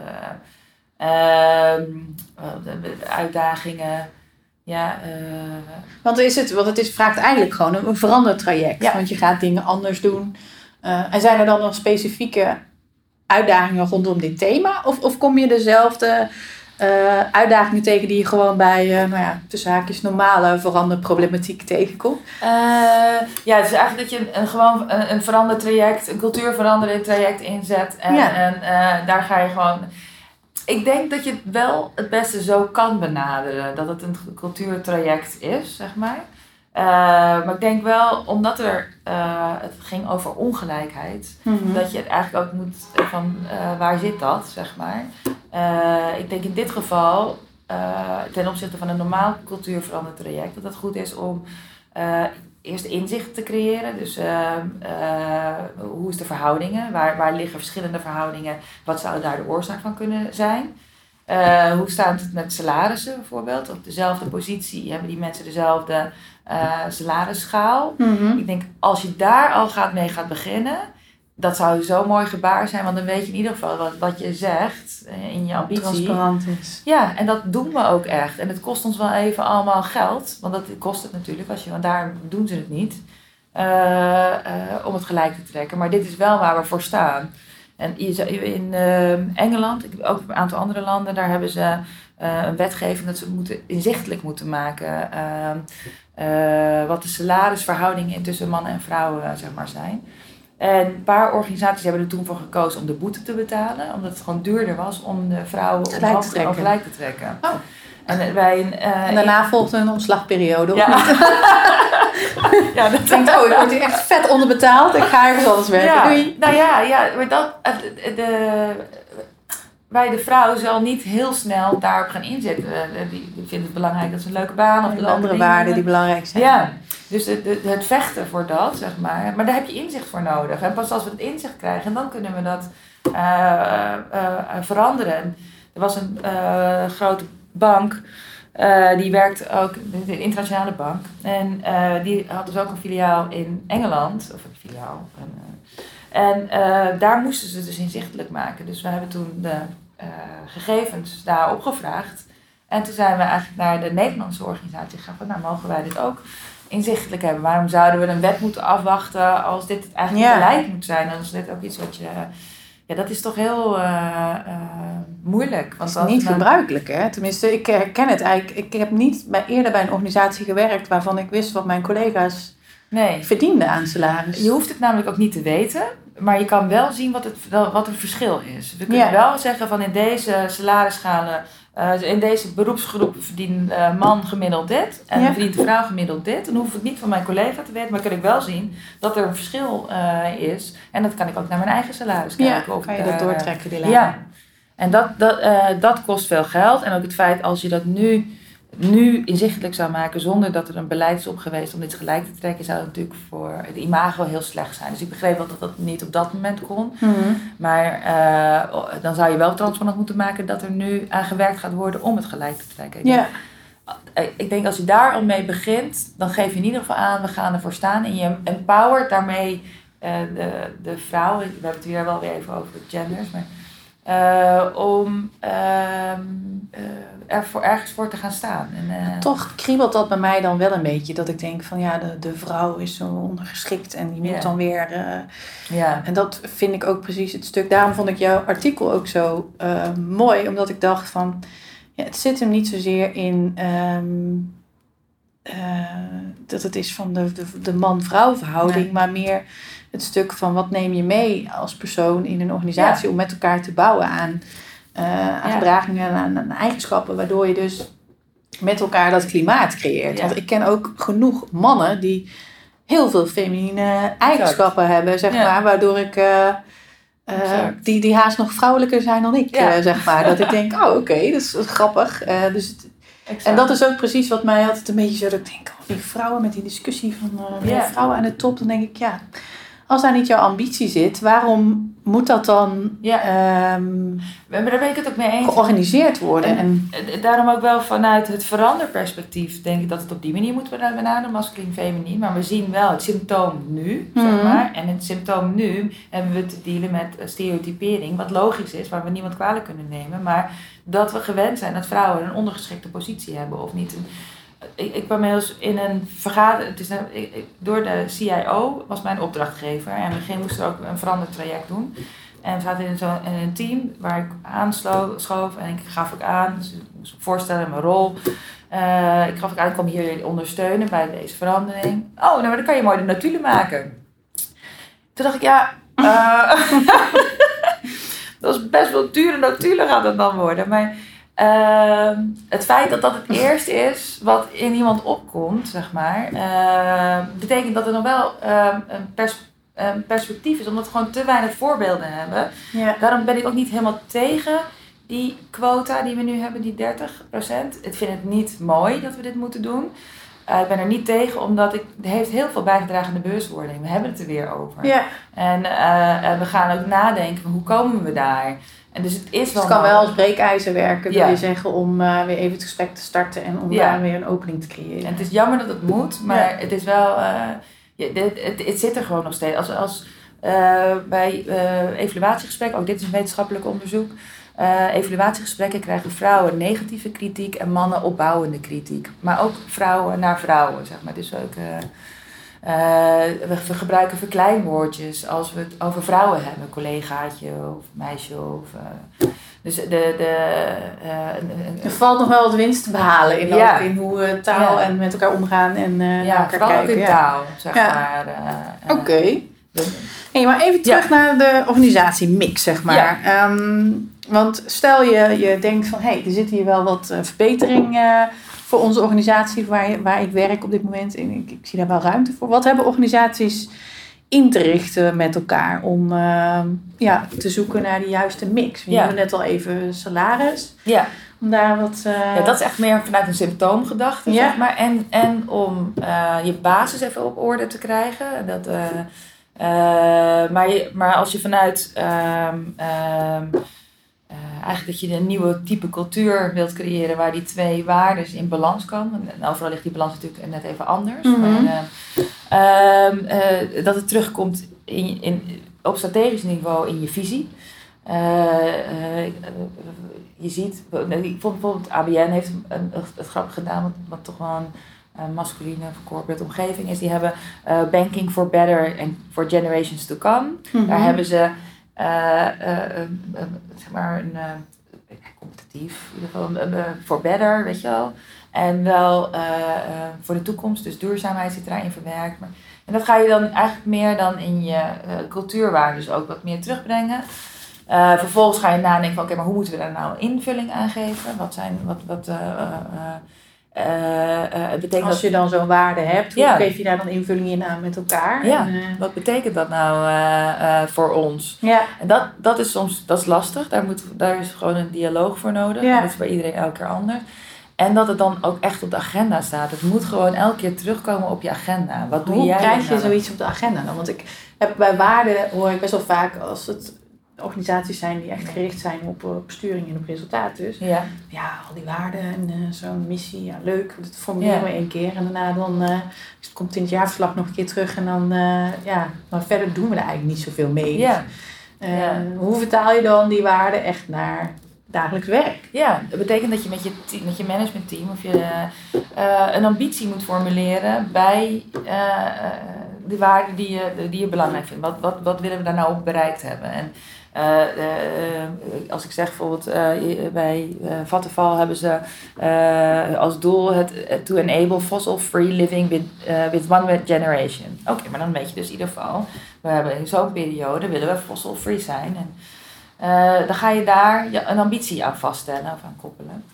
De uitdagingen. Ja, eh, Want, is het, want het is, vraagt eigenlijk gewoon een, een verandertraject. Ja. Want je gaat dingen anders doen. En zijn er dan nog specifieke uitdagingen rondom dit thema? Of, of kom je dezelfde eh, uitdagingen tegen die je gewoon bij, eh, nou ja, tussen haakjes normale veranderproblematiek tegenkomt? Eh, ja, het is eigenlijk dat je een, gewoon een, een veranderd traject, een cultuurveranderend traject inzet. En, Ja. en daar ga je gewoon. Ik denk dat je het wel het beste zo kan benaderen. Dat het een cultuurtraject is, zeg maar. Eh, maar ik denk wel, omdat er, eh, het ging over ongelijkheid, dat je het eigenlijk ook moet eh, van waar zit dat, zeg maar. Ik denk in dit geval, ten opzichte van een normaal cultuurveranderd traject, dat het goed is om eerst inzicht te creëren. Dus hoe is de verhoudingen? Waar, waar liggen verschillende verhoudingen? Wat zou daar de oorzaak van kunnen zijn? Hoe staat het met salarissen bijvoorbeeld? Op dezelfde positie hebben die mensen dezelfde eh salarisschaal. Mhm. Ik denk, als je daar al gaat mee gaat beginnen, dat zou zo'n mooi gebaar zijn, want dan weet je in ieder geval wat, wat je zegt eh, in je ambitie. Transparant is. Ja, en dat doen we ook echt. En het kost ons wel even allemaal geld, want dat kost het natuurlijk, als je, want daar doen ze het niet, eh, om het gelijk te trekken. Maar dit is wel waar we voor staan. En in eh, Engeland, ik- ook een aantal andere landen, daar hebben ze een wetgeving dat ze moeten, inzichtelijk moeten maken ehm, eh, wat de salarisverhoudingen tussen mannen en vrouwen eh, zeg maar, zijn. En een paar organisaties hebben er toen voor gekozen om de boete te betalen, omdat het gewoon duurder was om de vrouwen Gelijk te trekken. gelijk te trekken. Oh. En eh, bij een. eh, En daarna volgt een omslagperiode. Ja. ja, dat Ik denk, oh, ik word hier echt vet onderbetaald. Ik ga ergens anders werken. Ja, Doei. nou ja, ja maar dat, eh, de, de, bij de vrouw zal niet heel snel daarop gaan inzetten. Eh, Die, die vindt het belangrijk dat ze een leuke baan of leuke andere waarden die belangrijk zijn. Ja, dus het, het, het vechten voor dat, zeg maar. Maar daar heb je inzicht voor nodig. En pas als we het inzicht krijgen, dan kunnen we dat eh, eh, veranderen. En Er was een grote bank, die werkt ook, de internationale bank. En die had dus ook een filiaal in Engeland, of een filiaal. En, en daar moesten ze dus inzichtelijk maken. Dus we hebben toen de eh, gegevens daar opgevraagd. En toen zijn we eigenlijk naar de Nederlandse organisatie gegaan van, nou mogen wij dit ook inzichtelijk hebben? Waarom zouden we een wet moeten afwachten als dit eigenlijk Ja. beleid moet zijn? En als dit ook iets wat je... Ja, dat is toch heel eh, eh, moeilijk. Is als niet dan- gebruikelijk, hè? Tenminste, ik herken het eigenlijk. Ik heb niet bij, eerder bij een organisatie gewerkt waarvan ik wist wat mijn collega's Nee. verdienden aan salaris. Je hoeft het namelijk ook niet te weten, maar je kan wel zien wat het, wat het verschil is. We kunnen Ja. wel zeggen van in deze salarisschalen, eh, in deze beroepsgroep verdient eh, man gemiddeld dit en Ja. verdient de vrouw gemiddeld dit. Dan hoef ik niet van mijn collega te weten, maar kan ik wel zien dat er een verschil eh, is. En dat kan ik ook naar mijn eigen salaris ja, kijken. of kan je dat doortrekken, die lijn. Ja, en dat, dat, dat kost veel geld. En ook het feit als je dat nu, nu inzichtelijk zou maken zonder dat er een beleid is op geweest om dit gelijk te trekken, zou het natuurlijk voor het imago heel slecht zijn. Dus ik begreep wel dat dat niet op dat moment kon. Mhm. Maar eh, dan zou je wel transparant moeten maken dat er nu aan gewerkt gaat worden om het gelijk te trekken. Ik Ja, denk- Ik denk als je daar al mee begint, dan geef je in ieder geval aan, we gaan ervoor staan. En je empowert daarmee eh, de, de vrouw, we hebben het hier wel weer even over genders, maar eh, om ehm, eh, er voor, ergens voor te gaan staan. En, eh, Toch kriebelt dat bij mij dan wel een beetje. Dat ik denk van ja, de, de vrouw is zo ondergeschikt en die moet dan weer... ja, En dat vind ik ook precies het stuk. Daarom vond ik jouw artikel ook zo mooi. Omdat ik dacht van... Ja, het zit hem niet zozeer in... ehm, eh, dat het is van de, de, de man-vrouw verhouding. Nee. Maar meer het stuk van wat neem je mee als persoon in een organisatie... om met elkaar te bouwen aan, eh, aan gedragingen en aan, aan eigenschappen. Waardoor je dus met elkaar dat klimaat creëert. Want ik ken ook genoeg mannen die heel veel feminine eigenschappen hebben, zeg maar. Waardoor ik... eh, eh, die, die haast nog vrouwelijker zijn dan ik, Ja. zeg maar. Dat ik denk, oh oké, dat is grappig. Dus het- en dat is ook precies wat mij altijd een beetje zo... Dat ik denk, oh, die vrouwen met die discussie van vrouwen aan de top. Dan denk ik, ja, als daar niet jouw ambitie zit... waarom moet dat dan Ja. ehm, Maar daar ben ik het ook mee eens. georganiseerd worden? En, Daarom ook wel vanuit het veranderperspectief denk ik dat het op die manier moet worden benaderen, masculin, feminien. Maar we zien wel het symptoom nu, Mhm. zeg maar. En het symptoom nu hebben we te dealen met stereotypering, wat logisch is, waar we niemand kwalijk kunnen nemen. Maar dat we gewend zijn dat vrouwen een ondergeschikte positie hebben of niet. Een, ik, ik kwam in een vergadering, ik- ik- door de CIO was mijn opdrachtgever en we moesten ook een verandertraject doen. En we zaten in, zo, een team waar ik aanschoof en ik gaf ook aan, dus ik moest voorstellen mijn rol. Eh, ik gaf ook aan, ik kwam hier ondersteunen bij deze verandering. Oh, nou, dan kan je mooi de notulen maken. Toen dacht ik, ja, eh, dat is best wel dure notulen gaat het dan worden. Maar ehm, het feit dat dat het eerste is wat in iemand opkomt, zeg maar, eh, betekent dat er nog wel ehm, een, pers- een perspectief is, omdat we gewoon te weinig voorbeelden hebben. ja. Daarom ben ik ook niet helemaal tegen die quota die we nu hebben, die 30%. Ik vind het niet mooi dat we dit moeten doen. Eh, ik ben er niet tegen, omdat ik, het heeft heel veel bijgedragen aan de bewustwording. We hebben het er weer over. ja. En eh, we gaan ook nadenken, hoe komen we daar? En dus het is Dus wel het kan wel als breekijzer werken, wil Ja. je zeggen, om eh, weer even het gesprek te starten en om Ja. daar weer een opening te creëren. En het is jammer dat het moet, maar Ja. het is wel. eh, ja, dit, het, het zit er gewoon nog steeds. Als, als eh, bij eh, evaluatiegesprekken, ook dit is een wetenschappelijk onderzoek. eh, evaluatiegesprekken krijgen vrouwen negatieve kritiek en mannen opbouwende kritiek. Maar ook vrouwen naar vrouwen, zeg maar. Dus ook. Eh, we, gebruiken verkleinwoordjes als we het over vrouwen hebben, collegaatje of meisje. Of, eh, dus de. de een- Er valt nog wel wat winst te behalen in, Ja. in hoe we taal Ja. en met elkaar omgaan en ja, elkaar vooral ook kijken. in ja. taal, zeg maar. Oké. Hey, maar even terug naar de organisatiemix, zeg maar. Ehm, want stel je, je denkt van, hé, hey, er zit hier wel wat verbetering voor onze organisatie waar, waar ik werk op dit moment. En ik, ik zie daar wel ruimte voor. Wat hebben organisaties in te richten met elkaar om ehm, ja, te zoeken naar de juiste mix? We Ja. hebben net al even salaris, ja. om daar wat... eh, Ja, dat is echt meer vanuit een symptoomgedachte, Ja. zeg maar. En, en om eh, je basis even op orde te krijgen. Dat, eh, maar, je, maar als je vanuit ehm, ehm, eh, eigenlijk dat je een nieuwe type cultuur wilt creëren waar die twee waarden in balans komen. En overal ligt die balans natuurlijk net even anders. Mhm. Maar, eh, ehm, eh, dat het terugkomt in, in, op strategisch niveau in je visie. Eh, eh, je ziet, ik vond bijvoorbeeld ABN heeft een, het grappig gedaan, wat, wat toch wel een eh, masculine corporate omgeving is. Die hebben eh, Banking for Better and for Generations to Come. mhm. Daar hebben ze eh, eh, een- zeg maar een eh, competitief, in ieder geval een, for better, weet je wel. En wel eh, eh, voor de toekomst, dus duurzaamheid zit daarin verwerkt. Maar, en dat ga je dan eigenlijk meer dan in je eh, cultuurwaarden dus ook wat meer terugbrengen. Eh, vervolgens ga je nadenken van oké, maar hoe moeten we daar nou invulling aan geven? Wat zijn, wat, wat, eh, eh, eh, eh, eh, het betekent Als dat je dan zo'n waarde hebt, hoe geef je daar dan invulling in aan met elkaar? Ja. En, eh, wat betekent dat nou eh, eh, voor ons? ja. En dat, dat is soms dat is lastig. Daar, moet, daar is gewoon een dialoog voor nodig. En dat is bij iedereen elke keer anders. En dat het dan ook echt op de agenda staat. Het moet gewoon elke keer terugkomen op je agenda. Wat doe Hoe jij krijg je nou? zoiets op de agenda dan? Want ik heb bij waarden hoor ik best wel vaak als het organisaties zijn die echt gericht zijn op, op sturing en op resultaat dus. Ja. Ja, al die waarden en eh, zo'n missie, ja leuk, dat formuleren we één keer. En daarna dan eh, komt het in het jaarverslag nog een keer terug en dan, eh, ja, maar verder doen we er eigenlijk niet zoveel mee. Ja. Eh, Ja. Hoe vertaal je dan die waarden echt naar dagelijks werk? Ja, dat betekent dat je met je, team, met je managementteam of je eh, een ambitie moet formuleren bij eh, eh, de waarden die je, die je belangrijk vindt. Wat, wat, wat willen we daar nou op bereikt hebben? En eh, eh, als ik zeg bijvoorbeeld eh, bij Vattenfall hebben ze als doel het to enable fossil-free living with, with one generation. Oké, maar dan weet je dus in ieder geval, we hebben in zo'n periode willen we fossil-free zijn. En, dan ga je daar een ambitie aan vaststellen of aan koppelen.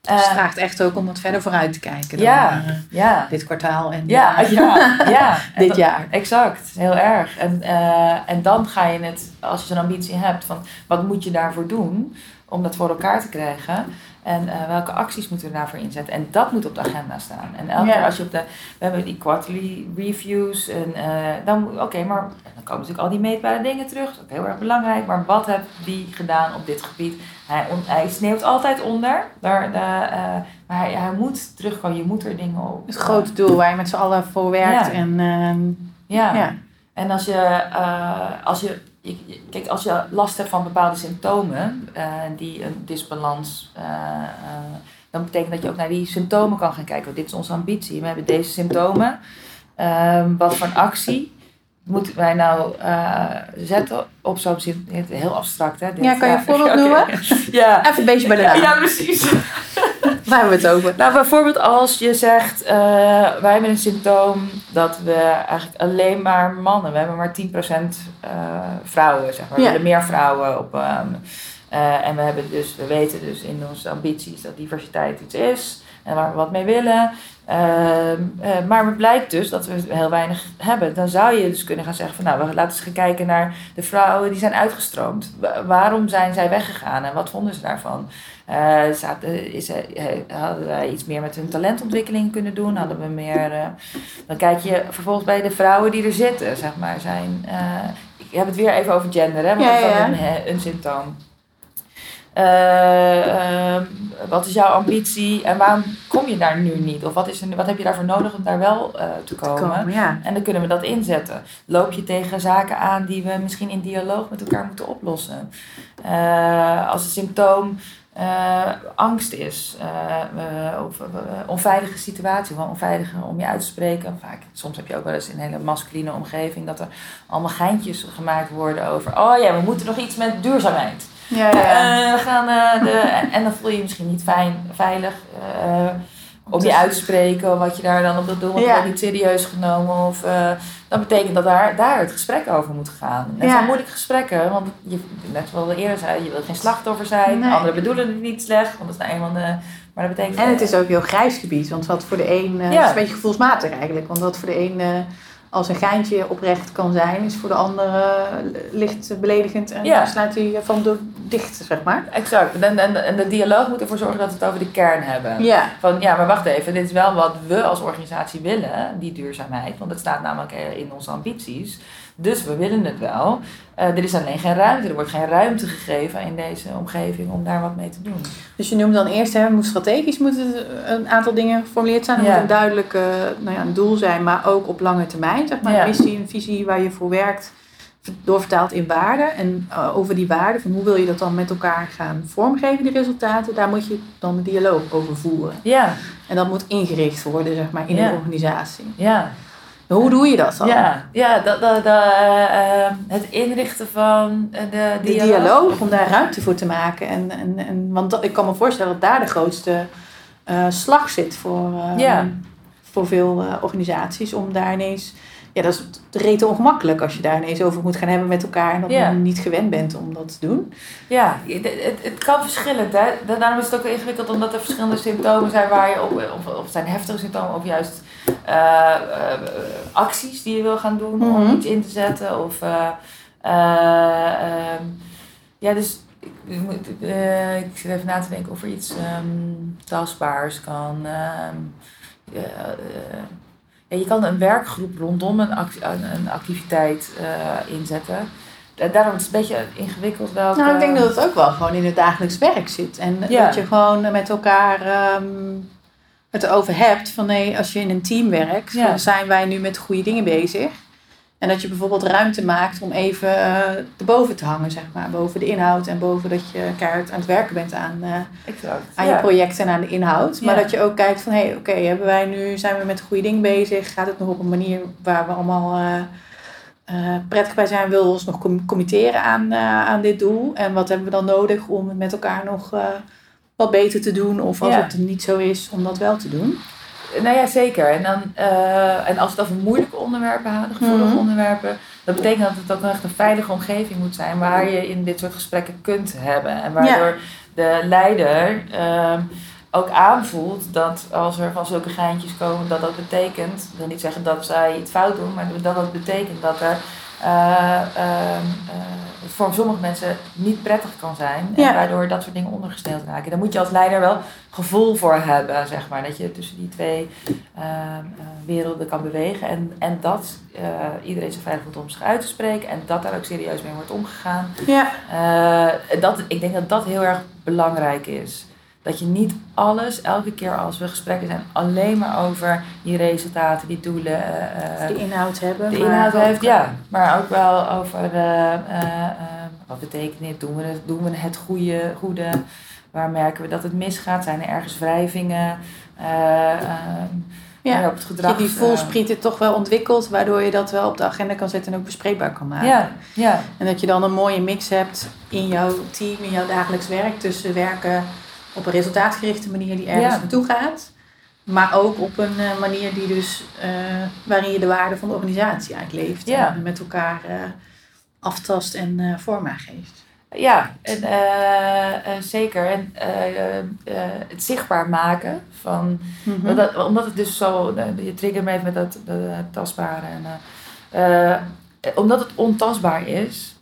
Dus het Eh, vraagt echt ook om wat verder vooruit te kijken dan eh, ja, dit kwartaal en ja, eh, ja, ja. Dit dat- jaar. Exact, heel erg. En, eh, en dan ga je het, als je zo'n ambitie hebt, van wat moet je daarvoor doen om dat voor elkaar te krijgen? En eh, welke acties moeten we daarvoor inzetten? En dat moet op de agenda staan. En elke Ja. keer als je op de, we hebben die quarterly reviews en eh, dan oké, maar dan komen natuurlijk al die meetbare dingen terug. Dat is ook heel erg belangrijk. Maar wat heeft die gedaan op dit gebied? Hij, on- hij sneeuwt altijd onder, daar, daar, eh, maar hij, hij moet terugkomen. Je moet er dingen op. Het grote doel waar je met z'n allen voor werkt. Ja. En ehm, Ja. ja. En als je, als je, je- je- kijk, als je last hebt van bepaalde symptomen, eh, die een disbalans, eh, eh, dan betekent dat je ook naar die symptomen kan gaan kijken. Want dit is onze ambitie. We hebben deze symptomen. Ehm, wat voor actie moeten wij nou zetten op zo'n? Heel abstract, hè? dit. Ja, kan je een voorbeeld noemen? Ja. Even een beetje bij de naam. ja, precies. Waar hebben we het over? Nou, bijvoorbeeld als je zegt, eh, wij hebben een symptoom dat we eigenlijk alleen maar mannen, we hebben maar 10% eh vrouwen, zeg maar. We Ja. willen meer vrouwen op. ehm, eh, en we, hebben dus, we weten dus in onze ambities dat diversiteit iets is en waar we wat mee willen. Ehm, eh, maar het blijkt dus dat we heel weinig hebben. Dan zou je dus kunnen gaan zeggen van nou, we laten eens gaan kijken naar de vrouwen die zijn uitgestroomd. Wa- waarom zijn zij weggegaan en wat vonden ze daarvan? Eh, zaten, is, eh, hadden wij iets meer met hun talentontwikkeling kunnen doen? Hadden we meer. eh, dan kijk je vervolgens bij de vrouwen die er zitten, zeg maar. Zijn, eh, ik heb het weer even over gender, hè? Want Ja, dat is ja. een, een symptoom. Eh, ehm, wat is jouw ambitie en waarom kom je daar nu niet? Of wat, is er, wat heb je daarvoor nodig om daar wel eh, te komen? Komen, ja. En dan kunnen we dat inzetten. Loop je tegen zaken aan die we misschien in dialoog met elkaar moeten oplossen. Eh, als het symptoom eh, angst is, eh, of onveilige situatie, gewoon onveilig om je uit te spreken. Vaak, soms heb je ook wel eens in een hele masculine omgeving dat er allemaal geintjes gemaakt worden over, oh ja, we moeten nog iets met duurzaamheid. Ja, ja. Eh, we gaan, de, en, en dan voel je je misschien niet fijn, veilig om je uit te spreken wat je daar dan op dat doen, want Ja. je wordt niet serieus genomen. Of, dat betekent dat daar, daar het gesprek over moet gaan. En het Ja. zijn moeilijke gesprekken, want je, net zoals we eerder zei, je wilt geen slachtoffer zijn. Nee. Anderen bedoelen het niet slecht, want dat is nou eenmaal de... Maar dat betekent... En het is ook heel grijs gebied, want wat voor de een, eh, Ja. is een beetje gevoelsmatig eigenlijk. Want wat voor de een eh, als een geintje oprecht kan zijn, is voor de ander eh, licht beledigend en Ja. dan sluit hij van door dicht, zeg maar. Exact. En, en, en de dialoog moet ervoor zorgen dat we het over de kern hebben. Ja, Van ja, maar wacht even, dit is wel wat we als organisatie willen, die duurzaamheid. Want het staat namelijk in onze ambities. Dus we willen het wel. Eh, er is alleen geen ruimte. Er wordt geen ruimte gegeven in deze omgeving om daar wat mee te doen. dus je noemt dan eerst, hè, moet strategisch moeten een aantal dingen geformuleerd zijn. Er Ja. moet een duidelijk eh, nou ja, een doel zijn, maar ook op lange termijn. Zeg maar Ja. een missie, een visie waar je voor werkt, doorvertaald in waarden. En eh, over die waarden, van hoe wil je dat dan met elkaar gaan vormgeven, die resultaten, daar moet je dan een dialoog over voeren. Ja, En dat moet ingericht worden, zeg maar, in een organisatie. ja. Hoe doe je dat dan? Ja, ja dat, dat, dat, eh, het inrichten van eh, de De dialoog, om daar ruimte voor te maken. En, en, en, want dat, ik kan me voorstellen dat daar de grootste eh, slag zit voor, Ja. voor veel organisaties. Om daar ineens... Ja, dat is rete ongemakkelijk als je daar ineens over moet gaan hebben met elkaar. En dat Ja. je niet gewend bent om dat te doen. Ja, het, het, kan verschillend. Hè? Da- Daarom is het ook ingewikkeld omdat er verschillende symptomen zijn waar je op, of, of zijn heftige symptomen of juist eh, eh, acties die je wil gaan doen om Mhm. iets in te zetten. Of, eh, eh, ehm, ja, dus ik, moet- ik zit even na te denken of er iets ehm, tastbaars kan. ehm, ja, je kan een werkgroep rondom een, act- een, een activiteit eh, inzetten. daarom is het een beetje ingewikkeld welke... Nou, ik denk dat het ook wel gewoon in het dagelijks werk zit. En Ja. dat je gewoon met elkaar ehm, het erover hebt van nee, als je in een team werkt, Ja. zijn wij nu met goede dingen bezig. En dat je bijvoorbeeld ruimte maakt om even eh erboven te hangen, zeg maar. Boven de inhoud en boven dat je keihard aan het werken bent aan, eh, aan ja. je project en aan de inhoud. Maar Ja. dat je ook kijkt van, hé, hey, oké, hebben wij nu, zijn we met goede dingen bezig? Gaat het nog op een manier waar we allemaal eh, prettig bij zijn? Willen we ons nog com- committeren aan, aan dit doel? En wat hebben we dan nodig om het met elkaar nog wat beter te doen? Of als Ja. het niet zo is, om dat wel te doen? Nou ja, zeker. En, dan, eh, en als we het over moeilijke onderwerpen hebben, gevoelige Mhm. onderwerpen, dat betekent dat het ook echt een veilige omgeving moet zijn waar je in dit soort gesprekken kunt hebben. En waardoor de leider ehm, ook aanvoelt dat als er van zulke geintjes komen, dat dat betekent, ik wil niet zeggen dat zij iets fout doen, maar dat dat betekent dat er eh, ehm, eh, voor sommige mensen niet prettig kan zijn. En Ja. waardoor dat soort dingen ondergesteld raken. Daar moet je als leider wel gevoel voor hebben, zeg maar. Dat je tussen die twee ehm, eh, werelden kan bewegen. En, en dat iedereen zich veilig voelt om zich uit te spreken. En dat daar ook serieus mee wordt omgegaan. Ja, dat, ik denk dat dat heel erg belangrijk is. Dat je niet alles, elke keer als we gesprekken zijn, alleen maar over die resultaten, die doelen. eh, eh, de inhoud hebben. de inhoud ook- heeft, ja. Maar ook wel over eh, eh, eh, wat betekent dit? Doen we het, doen we het goede, goede? Waar merken we dat het misgaat? Zijn er ergens wrijvingen? Eh, eh, Ja. op het gedrag. je die eh, voelsprieten toch wel ontwikkelt, waardoor je dat wel op de agenda kan zetten en ook bespreekbaar kan maken. ja, ja, En dat je dan een mooie mix hebt in jouw team, in jouw dagelijks werk. Tussen werken op een resultaatgerichte manier die ergens Ja. naartoe gaat. Maar ook op een eh, manier die dus, eh, waarin je de waarde van de organisatie eigenlijk leeft. Ja. En met elkaar eh, aftast en vorm aan geeft. ja en, zeker. En het zichtbaar maken van Mhm. Dat, omdat het dus zo, je me even met dat, dat tastbare. En, omdat het ontastbaar is,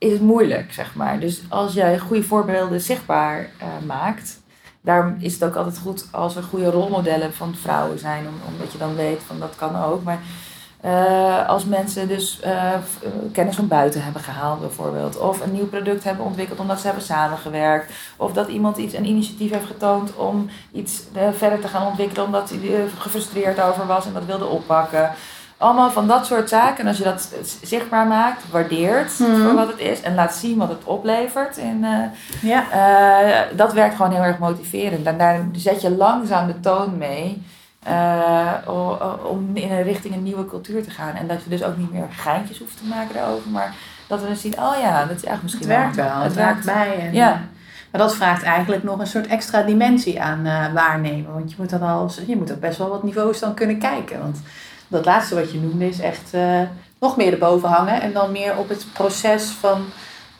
is het moeilijk, zeg maar. Dus als jij goede voorbeelden zichtbaar eh, maakt, daarom is het ook altijd goed als er goede rolmodellen van vrouwen zijn, om, omdat je dan weet van dat kan ook. Maar eh, als mensen dus eh, kennis van buiten hebben gehaald, bijvoorbeeld, of een nieuw product hebben ontwikkeld omdat ze hebben samengewerkt, of dat iemand iets, een initiatief heeft getoond om iets verder te gaan ontwikkelen omdat hij er gefrustreerd over was en dat wilde oppakken. Allemaal van dat soort zaken. En als je dat zichtbaar maakt, waardeert Mhm. voor wat het is en laat zien wat het oplevert, en, eh, Ja. eh, dat werkt gewoon heel erg motiverend. En daar zet je langzaam de toon mee. eh, om in een richting een nieuwe cultuur te gaan. En dat je dus ook niet meer geintjes hoeft te maken daarover. Maar dat we dan zien, oh ja, dat is eigenlijk Het misschien werkt wel, het, werkt bij. En, Ja. Maar dat vraagt eigenlijk nog een soort extra dimensie aan waarnemen. Want je moet dan al, je moet op best wel wat niveaus dan kunnen kijken. Want dat laatste wat je noemde is echt eh, nog meer erboven hangen. En dan meer op het proces van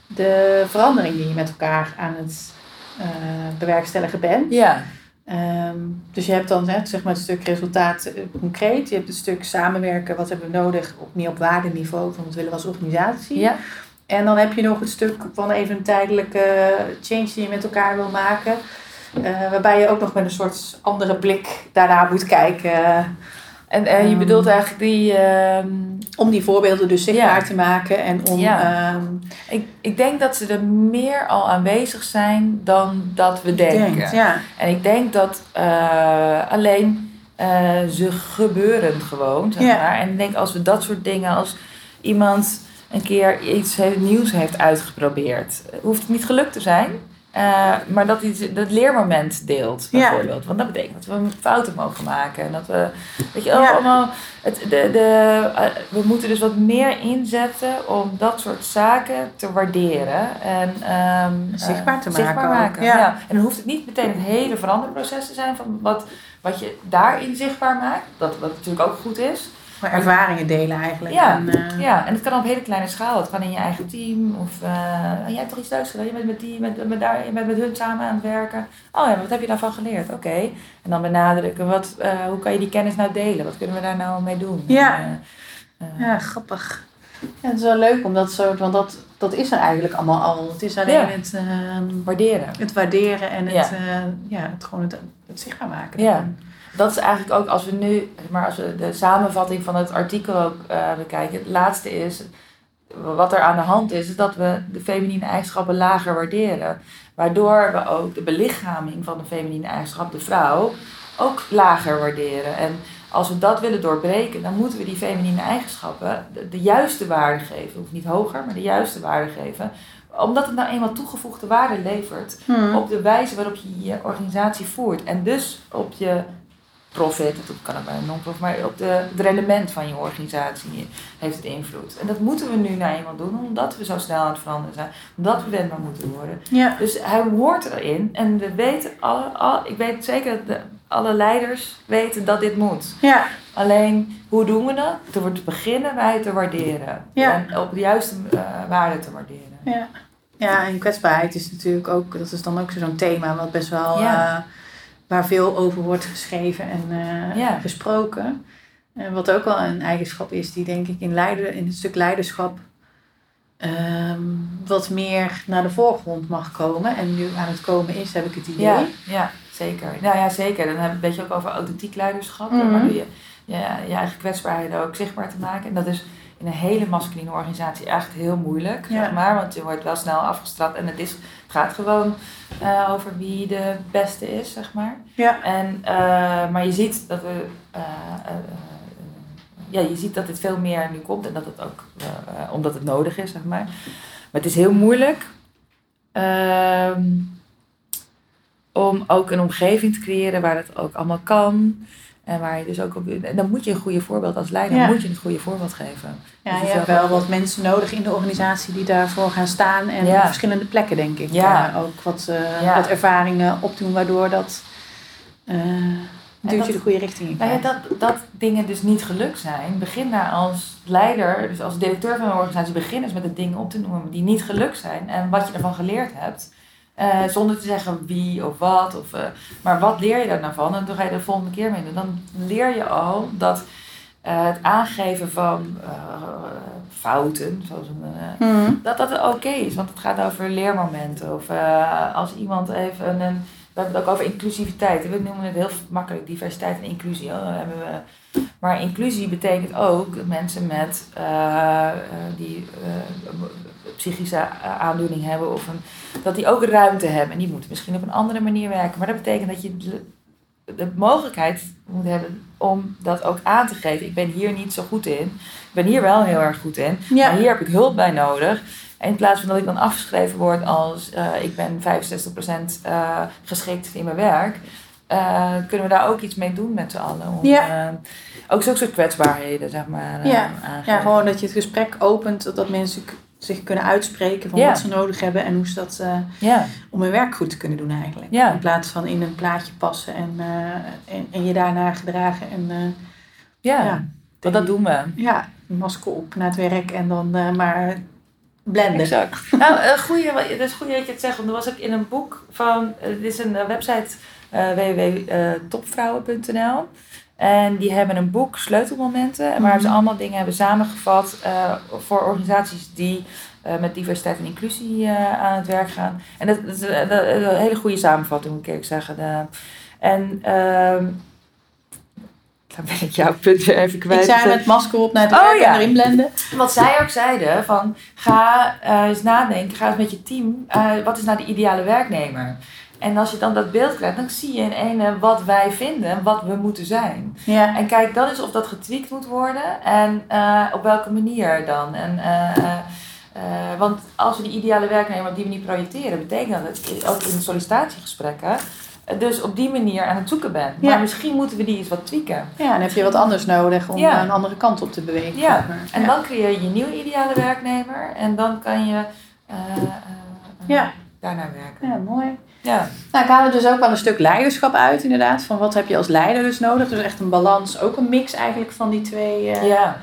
de verandering die je met elkaar aan het eh, bewerkstelligen bent. Ja, Ehm, dus je hebt dan hè, zeg maar het stuk resultaat eh, concreet. Je hebt het stuk samenwerken. Wat hebben we nodig op meer op waardeniveau van wat willen we als organisatie. ja, En dan heb je nog het stuk van even een tijdelijke change die je met elkaar wil maken. Waarbij je ook nog met een soort andere blik daarna moet kijken. En eh, je Ehm. bedoelt eigenlijk die... ehm, Om die voorbeelden dus zichtbaar Ja. te maken. En om, Ja. ehm, ik, ik denk dat ze er meer al aanwezig zijn dan dat we denken. ja. En ik denk dat eh, alleen eh, ze gebeuren gewoon, zeg Ja. maar. En ik denk als we dat soort dingen, als iemand een keer iets nieuws heeft uitgeprobeerd, hoeft het niet gelukt te zijn. Eh, maar dat hij dat leermoment deelt, Ja. bijvoorbeeld. Want dat betekent dat we fouten mogen maken. En dat we, weet je, Ja. allemaal, het, de, de, eh, we moeten dus wat meer inzetten om dat soort zaken te waarderen. En ehm, Zichtbaar eh, te maken. ja. Ja. En dan hoeft het niet meteen het hele veranderproces te zijn van wat, wat je daarin zichtbaar maakt. Dat, wat natuurlijk ook goed is. Maar ervaringen delen eigenlijk. Ja, En, eh, Ja, en het kan op hele kleine schaal. Het kan in je eigen team. Of eh, jij hebt toch iets leuks gedaan? Je bent met, die, met, met, daar, je bent met hun samen aan het werken. Oh ja, wat heb je daarvan geleerd? Oké. En dan benadrukken. Wat, eh, hoe kan je die kennis nou delen? Wat kunnen we daar nou mee doen? Ja. En, Ja, grappig. Ja, het is wel leuk om dat zo, want dat, dat is er eigenlijk allemaal al. Het is alleen Ja. het, ehm, Waarderen. het waarderen en het, Ja. eh, ja, het gewoon het, het zichtbaar maken. Ja. Dat is eigenlijk ook als we nu, maar als we de samenvatting van het artikel ook eh, bekijken. Het laatste is, wat er aan de hand is, is dat we de feminine eigenschappen lager waarderen. Waardoor we ook de belichaming van de feminine eigenschap, de vrouw, ook lager waarderen. En als we dat willen doorbreken, dan moeten we die feminine eigenschappen de, de juiste waarde geven. Hoeft niet hoger, maar de juiste waarde geven omdat het nou eenmaal toegevoegde waarde levert Hmm. op de wijze waarop je je organisatie voert. En dus op je profit, dat kan ook bij een non-profit, maar op de, het rendement van je organisatie heeft het invloed. En dat moeten we nu nou eenmaal doen, omdat we zo snel aan het veranderen zijn. Omdat we wendbaar moeten worden. Ja. Dus hij hoort erin en we weten, alle, al, ik weet zeker dat de, alle leiders weten dat dit moet. Ja. Alleen, hoe doen we dat? Door te beginnen bij te waarderen. Ja. En op de juiste eh, waarde te waarderen. Ja. ja, en kwetsbaarheid is natuurlijk ook, dat is dan ook zo'n thema wat best wel, Ja. eh, waar veel over wordt geschreven en eh, Ja. gesproken. En wat ook wel een eigenschap is die denk ik in, leider, in het stuk leiderschap ehm, wat meer naar de voorgrond mag komen. En nu aan het komen is, heb ik het idee. Ja, ja, zeker. Nou ja, zeker. Dan heb je het een beetje ook over authentiek leiderschap. Mhm. Waardoor je ja, je eigen kwetsbaarheden ook zichtbaar te maken. En dat is in een hele masculine organisatie echt heel moeilijk, Ja. zeg maar. Want je wordt wel snel afgestraft. En het, is, gaat gewoon eh, over wie de beste is, zeg maar. Ja. En, eh, maar je ziet dat we... eh, ja, je ziet dat dit veel meer nu komt. En dat het ook... omdat het nodig is, zeg maar. Maar het is heel moeilijk. Ehm, om ook een omgeving te creëren waar het ook allemaal kan. En waar je dus ook op. En dan moet je een goede voorbeeld als leider, Ja. moet je het goede voorbeeld geven. Ja, Dus je je hebt wel wat mensen nodig in de organisatie die daarvoor gaan staan. En Ja. op verschillende plekken, denk ik. Ja. eh, ook wat, eh, wat ervaringen opdoen, waardoor dat eh duwtje dat- de goede richting in Nou ja, dat, dat dingen dus niet gelukt zijn. Begin daar als leider, dus als directeur van een organisatie, begin eens met de dingen op te noemen die niet gelukt zijn. En wat je ervan geleerd hebt. Eh, zonder te zeggen wie of wat. Of, eh, maar wat leer je daar nou van? En dan ga je de volgende keer mee doen. Dan leer je al dat eh, het aangeven van fouten, zoals een, Mhm. dat dat oké is. Want het gaat over leermomenten. Of als iemand even een, een. We hebben het ook over inclusiviteit. We noemen het heel makkelijk diversiteit en inclusie. Oh, hebben we, maar inclusie betekent ook dat mensen met die psychische aandoening hebben, of een, dat die ook ruimte hebben. En die moeten misschien op een andere manier werken. Maar dat betekent dat je de, de mogelijkheid moet hebben om dat ook aan te geven. Ik ben hier niet zo goed in. Ik ben hier wel heel erg goed in. Ja. Maar hier heb ik hulp bij nodig. En in plaats van dat ik dan afgeschreven word als eh, ik ben 65% eh geschikt in mijn werk, eh, kunnen we daar ook iets mee doen met z'n allen. Om, Ja. ook zo'n soort kwetsbaarheden, zeg maar. Ja. Ja, gewoon dat je het gesprek opent, dat mensen zich kunnen uitspreken van Ja. wat ze nodig hebben en hoe ze dat eh, Ja, om hun werk goed te kunnen doen eigenlijk. Ja. In plaats van in een plaatje passen en, eh, en, en je daarna gedragen en eh, ja. ja, want dat doen we. ja, masker op naar het werk en dan eh, maar blenden. Exact. nou, uh, goeie, dat is goed dat je het zegt. Want er was ook in een boek van... dit is een website eh www.topvrouwen.nl En die hebben een boek, Sleutelmomenten. En waar Mhm. ze allemaal dingen hebben samengevat eh, voor organisaties die eh, met diversiteit en inclusie eh, aan het werk gaan. En dat, dat is een, dat is een hele goede samenvatting, moet ik eerlijk zeggen. De, en ehm dan ben ik jouw punt weer even kwijt. Ik zei met masker op naar het Oh, werk ja. en erin blenden. Wat zij ook zeiden, van ga eens nadenken, ga eens met je team, wat is nou de ideale werknemer? En als je dan dat beeld krijgt, dan zie je in ene wat wij vinden, wat we moeten zijn. Ja. En kijk dan eens of dat getweakt moet worden en eh, op welke manier dan. En, eh, eh, want als we die ideale werknemer op die manier projecteren, betekent dat het ook in sollicitatiegesprekken dus op die manier aan het zoeken bent. Ja. Maar misschien moeten we die eens wat tweaken. ja, dan heb je wat anders nodig om Ja. een andere kant op te bewegen. Ja. En ja. dan creëer je je nieuwe ideale werknemer en dan kan je daarnaar werken. ja, mooi. Ja. Nou, ik haal er dus ook wel een stuk leiderschap uit, inderdaad. Van wat heb je als leider dus nodig? Dus echt een balans, ook een mix eigenlijk van die twee, eh, Ja.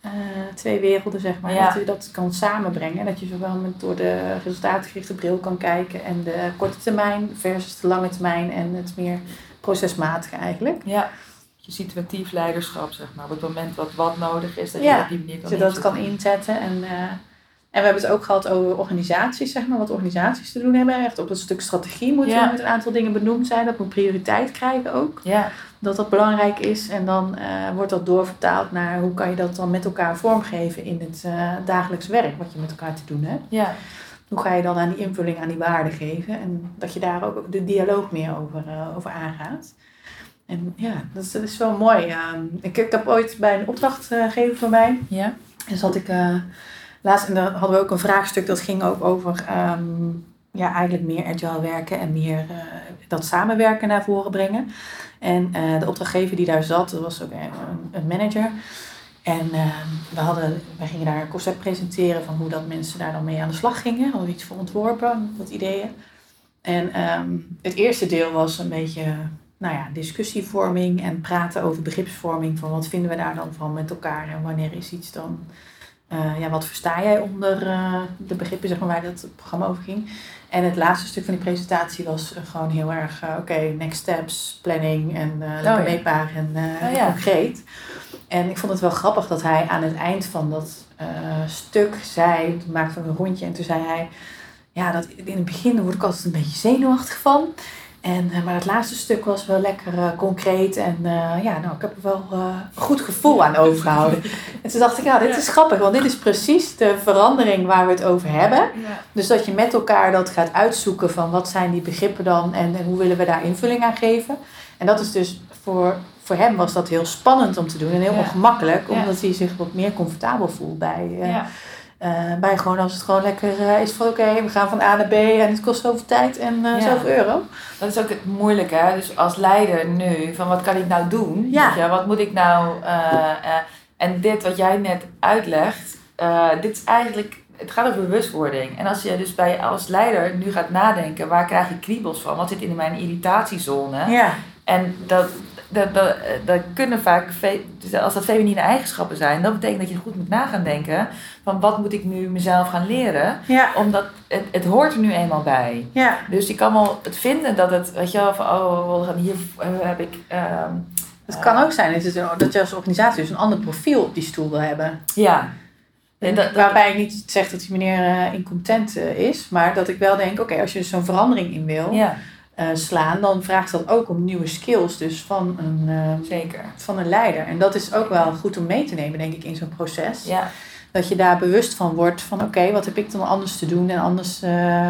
eh, twee werelden, zeg maar. Ja. Dat je dat kan samenbrengen. Dat je zowel met, door de resultaatgerichte bril kan kijken en de korte termijn versus de lange termijn en het meer procesmatige eigenlijk. ja. Je situatief leiderschap, zeg maar. Op het moment dat wat nodig is, dat Ja, je op die manier kan Dat je dat kan inzetten. inzetten. En, eh, en we hebben het ook gehad over organisaties, zeg maar. Wat organisaties te doen hebben. Echt op dat stuk strategie moet, Ja. moet een aantal dingen benoemd zijn. Dat moet prioriteit krijgen ook. Ja, dat dat belangrijk is. En dan eh, wordt dat doorvertaald naar hoe kan je dat dan met elkaar vormgeven in het uh, dagelijks werk wat je met elkaar te doen hebt. Ja. Hoe ga je dan aan die invulling, aan die waarde geven? En dat je daar ook de dialoog meer over, uh, over aangaat. En ja, dat is, dat is wel mooi. Ehm, ik, ik heb ooit bij een opdrachtgever van mij. Ja. En zat ik laatst, hadden we ook een vraagstuk dat ging ook over um, ja, eigenlijk meer agile werken en meer dat samenwerken naar voren brengen. En uh, de opdrachtgever die daar zat, dat was ook een, een manager. En uh, we, hadden, we gingen daar een concept presenteren van hoe dat mensen daar dan mee aan de slag gingen. Hadden iets voor ontworpen, wat ideeën. En um, het eerste deel was een beetje nou ja, discussievorming en praten over begripsvorming. Van wat vinden we daar dan van met elkaar en wanneer is iets dan... Uh, ja, wat versta jij onder de begrippen zeg maar, waar dat programma over ging? En het laatste stuk van die presentatie was gewoon heel erg, uh, oké, okay, next steps, planning en oh, meetbaar en oh, ja. concreet. En ik vond het wel grappig dat hij aan het eind van dat stuk zei, toen maakte we een rondje en toen zei hij, ja, dat in het begin word ik altijd een beetje zenuwachtig van. En, maar het laatste stuk was wel lekker uh, concreet. En uh, ja, nou, ik heb er wel uh, een goed gevoel aan overgehouden. en toen dacht ik, ja, dit is grappig. Want dit is precies de verandering waar we het over hebben. Ja. Dus dat je met elkaar dat gaat uitzoeken van wat zijn die begrippen dan. En, en hoe willen we daar invulling aan geven. En dat is dus voor, voor hem was dat heel spannend om te doen. En heel ongemakkelijk. Omdat hij zich wat meer comfortabel voelt bij... Uh, bij gewoon als het gewoon lekker uh, is van oké, we gaan van A naar B en het kost zoveel tijd en uh, ja. zoveel euro. Dat is ook het moeilijke, hè? dus als leider nu, van wat kan ik nou doen? Ja. Je, wat moet ik nou, en dit wat jij net uitlegt, dit is eigenlijk, het gaat over bewustwording. En als je dus bij als leider nu gaat nadenken, waar krijg ik kriebels van? Wat zit in mijn irritatiezone? Ja. En dat, dat, dat, dat kunnen vaak, dus als dat feminine eigenschappen zijn, dat betekent dat je goed moet na gaan denken van wat moet ik nu mezelf gaan leren. Ja. Omdat het, het hoort er nu eenmaal bij. Ja. Dus je kan wel het vinden dat het, weet je wel, van oh, hier heb ik... Um, het kan ook zijn dat, het, dat je als organisatie dus een ander profiel op die stoel wil hebben. Ja. En dat, Waarbij ik niet zeg dat die meneer uh, incompetent uh, is, maar dat ik wel denk, oké, als je zo'n verandering in wil, ja. Uh, slaan, dan vraagt dat ook om nieuwe skills dus van een, uh, Zeker. van een leider. En dat is ook wel goed om mee te nemen, denk ik, in zo'n proces. Ja. Dat je daar bewust van wordt van oké, wat heb ik dan anders te doen en anders, uh,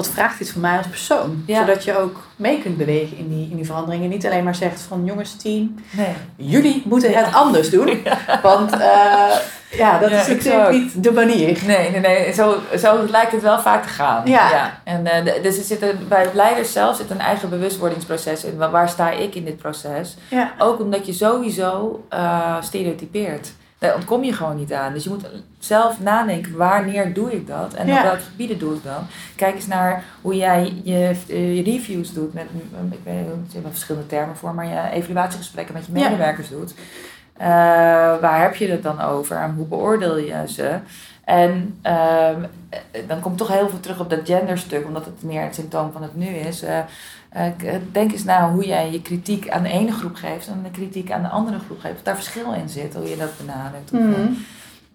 wat vraagt dit van mij als persoon? Ja. Zodat je ook mee kunt bewegen in die, in die veranderingen. Niet alleen maar zegt van jongens team, nee. jullie moeten het anders doen. Want ja, dat is natuurlijk niet de manier. Nee, nee, nee. Zo, zo lijkt het wel vaak te gaan. Ja. En uh, dus er zit een, bij leiders zelf zit een eigen bewustwordingsproces in. Waar, sta ik in dit proces? Ja. Ook omdat je sowieso uh, stereotypeert. Daar ontkom je gewoon niet aan. Dus je moet zelf nadenken, wanneer doe ik dat? En Ja. op welke gebieden doe ik dat? Kijk eens naar hoe jij je, eh, je reviews doet. Met, ik weet niet, er zijn verschillende termen voor, maar je evaluatiegesprekken met je Ja. medewerkers doet. Uh, waar heb je het dan over en hoe beoordeel je ze? En uh, dan komt toch heel veel terug op dat genderstuk, omdat het meer het symptoom van het nu is. Uh, denk eens na hoe jij je kritiek aan de ene groep geeft en de kritiek aan de andere groep geeft. Of daar verschil in zit, hoe je dat benadert. Of, Mhm.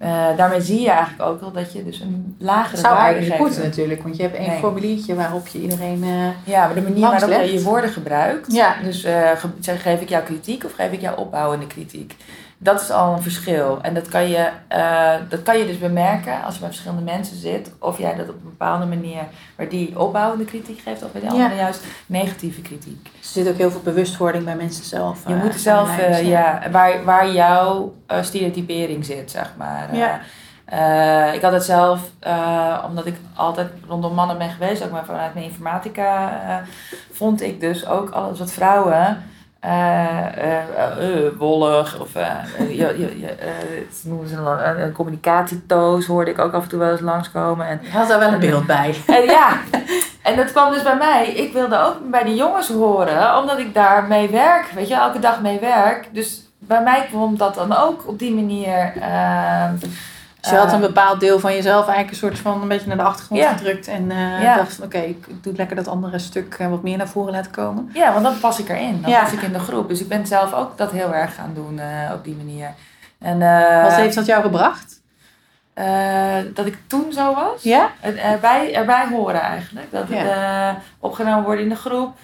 Uh, daarmee zie je eigenlijk ook wel dat je dus een lagere zou waarde geeft. natuurlijk, want je hebt één Nee. formuliertje waarop je iedereen... eh, Ja, maar de manier waarop je je woorden gebruikt. Ja. Dus eh, ge- zeg, geef ik jou kritiek of geef ik jou opbouwende kritiek? Dat is al een verschil. En dat kan, je, eh, dat kan je dus bemerken als je bij verschillende mensen zit. Of jij dat op een bepaalde manier waar die opbouwende kritiek geeft. Of bij de Ja. andere juist negatieve kritiek. er zit ook heel veel bewustwording bij mensen zelf. Je eh, moet er zelf, zijn. ja, waar, waar jouw stereotypering zit, zeg maar. Ja. ik had het zelf, omdat ik altijd rondom mannen ben geweest, ook maar vanuit mijn informatica, vond ik dus ook alles wat vrouwen wollig of eh, je, eh, het noemen ze een, een, een communicatietoos, hoorde ik ook af en toe wel eens langskomen. En Je had daar wel een beeld bij. en ja, en dat kwam dus bij mij. Ik wilde ook bij de jongens horen, omdat ik daar mee werk. Weet je, elke dag mee werk. Dus bij mij kwam dat dan ook op die manier. ehm, Dus je had een eh, bepaald deel van jezelf eigenlijk een soort van een beetje naar de achtergrond Ja. gedrukt. En eh, Ja. dacht van oké, ik doe lekker dat andere stuk eh, wat meer naar voren laten komen. Ja, want dan pas ik erin. Dan Ja. pas ik in de groep. Dus ik ben zelf ook dat heel erg gaan doen op die manier. En, Wat heeft dat jou gebracht? dat ik toen zo was. Ja? Erbij, erbij horen eigenlijk. Dat eh, opgenomen worden in de groep.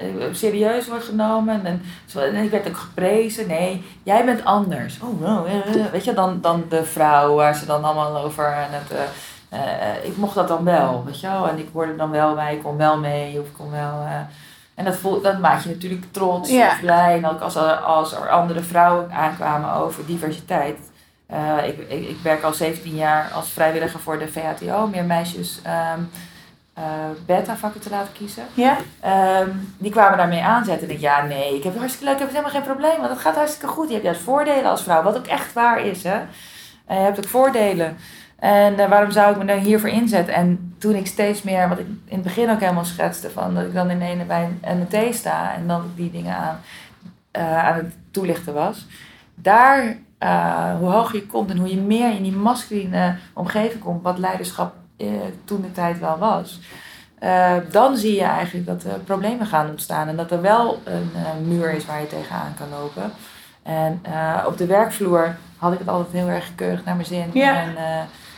Eh, eh, serieus wordt genomen. En, en ik werd ook geprezen. Nee, jij bent anders. Oh, wow. weet je, dan, dan de vrouw waar ze dan allemaal over en het... Uh, ik mocht dat dan wel, weet je wel. En ik hoorde dan wel bij, ik kon wel mee of ik kon wel... en dat, voel, dat maakt je natuurlijk trots of blij. En ook als er, als er andere vrouwen aankwamen over diversiteit. ik, ik, ik, werk al 17 jaar als vrijwilliger voor de VHTO. Meer meisjes um, uh, beta-vakken te laten kiezen. Ja. Um, die kwamen daarmee aanzetten. En ik ja, nee, ik heb het hartstikke leuk, ik heb helemaal geen probleem, want het gaat hartstikke goed. Je hebt juist voordelen als vrouw, wat ook echt waar is. Hè? Je hebt ook voordelen. En uh, waarom zou ik me dan hiervoor inzetten? En toen ik steeds meer, wat ik in het begin ook helemaal schetste, van dat ik dan in ene bij een thee sta en dan die dingen aan, uh, aan het toelichten was. Daar, hoe hoger je komt en hoe je meer in die masculine omgeving komt, wat leiderschap toen de tijd wel was. Uh, dan zie je eigenlijk dat er problemen gaan ontstaan en dat er wel een uh, muur is waar je tegenaan kan lopen. En op de werkvloer had ik het altijd heel erg keurig naar mijn zin. Ja. En,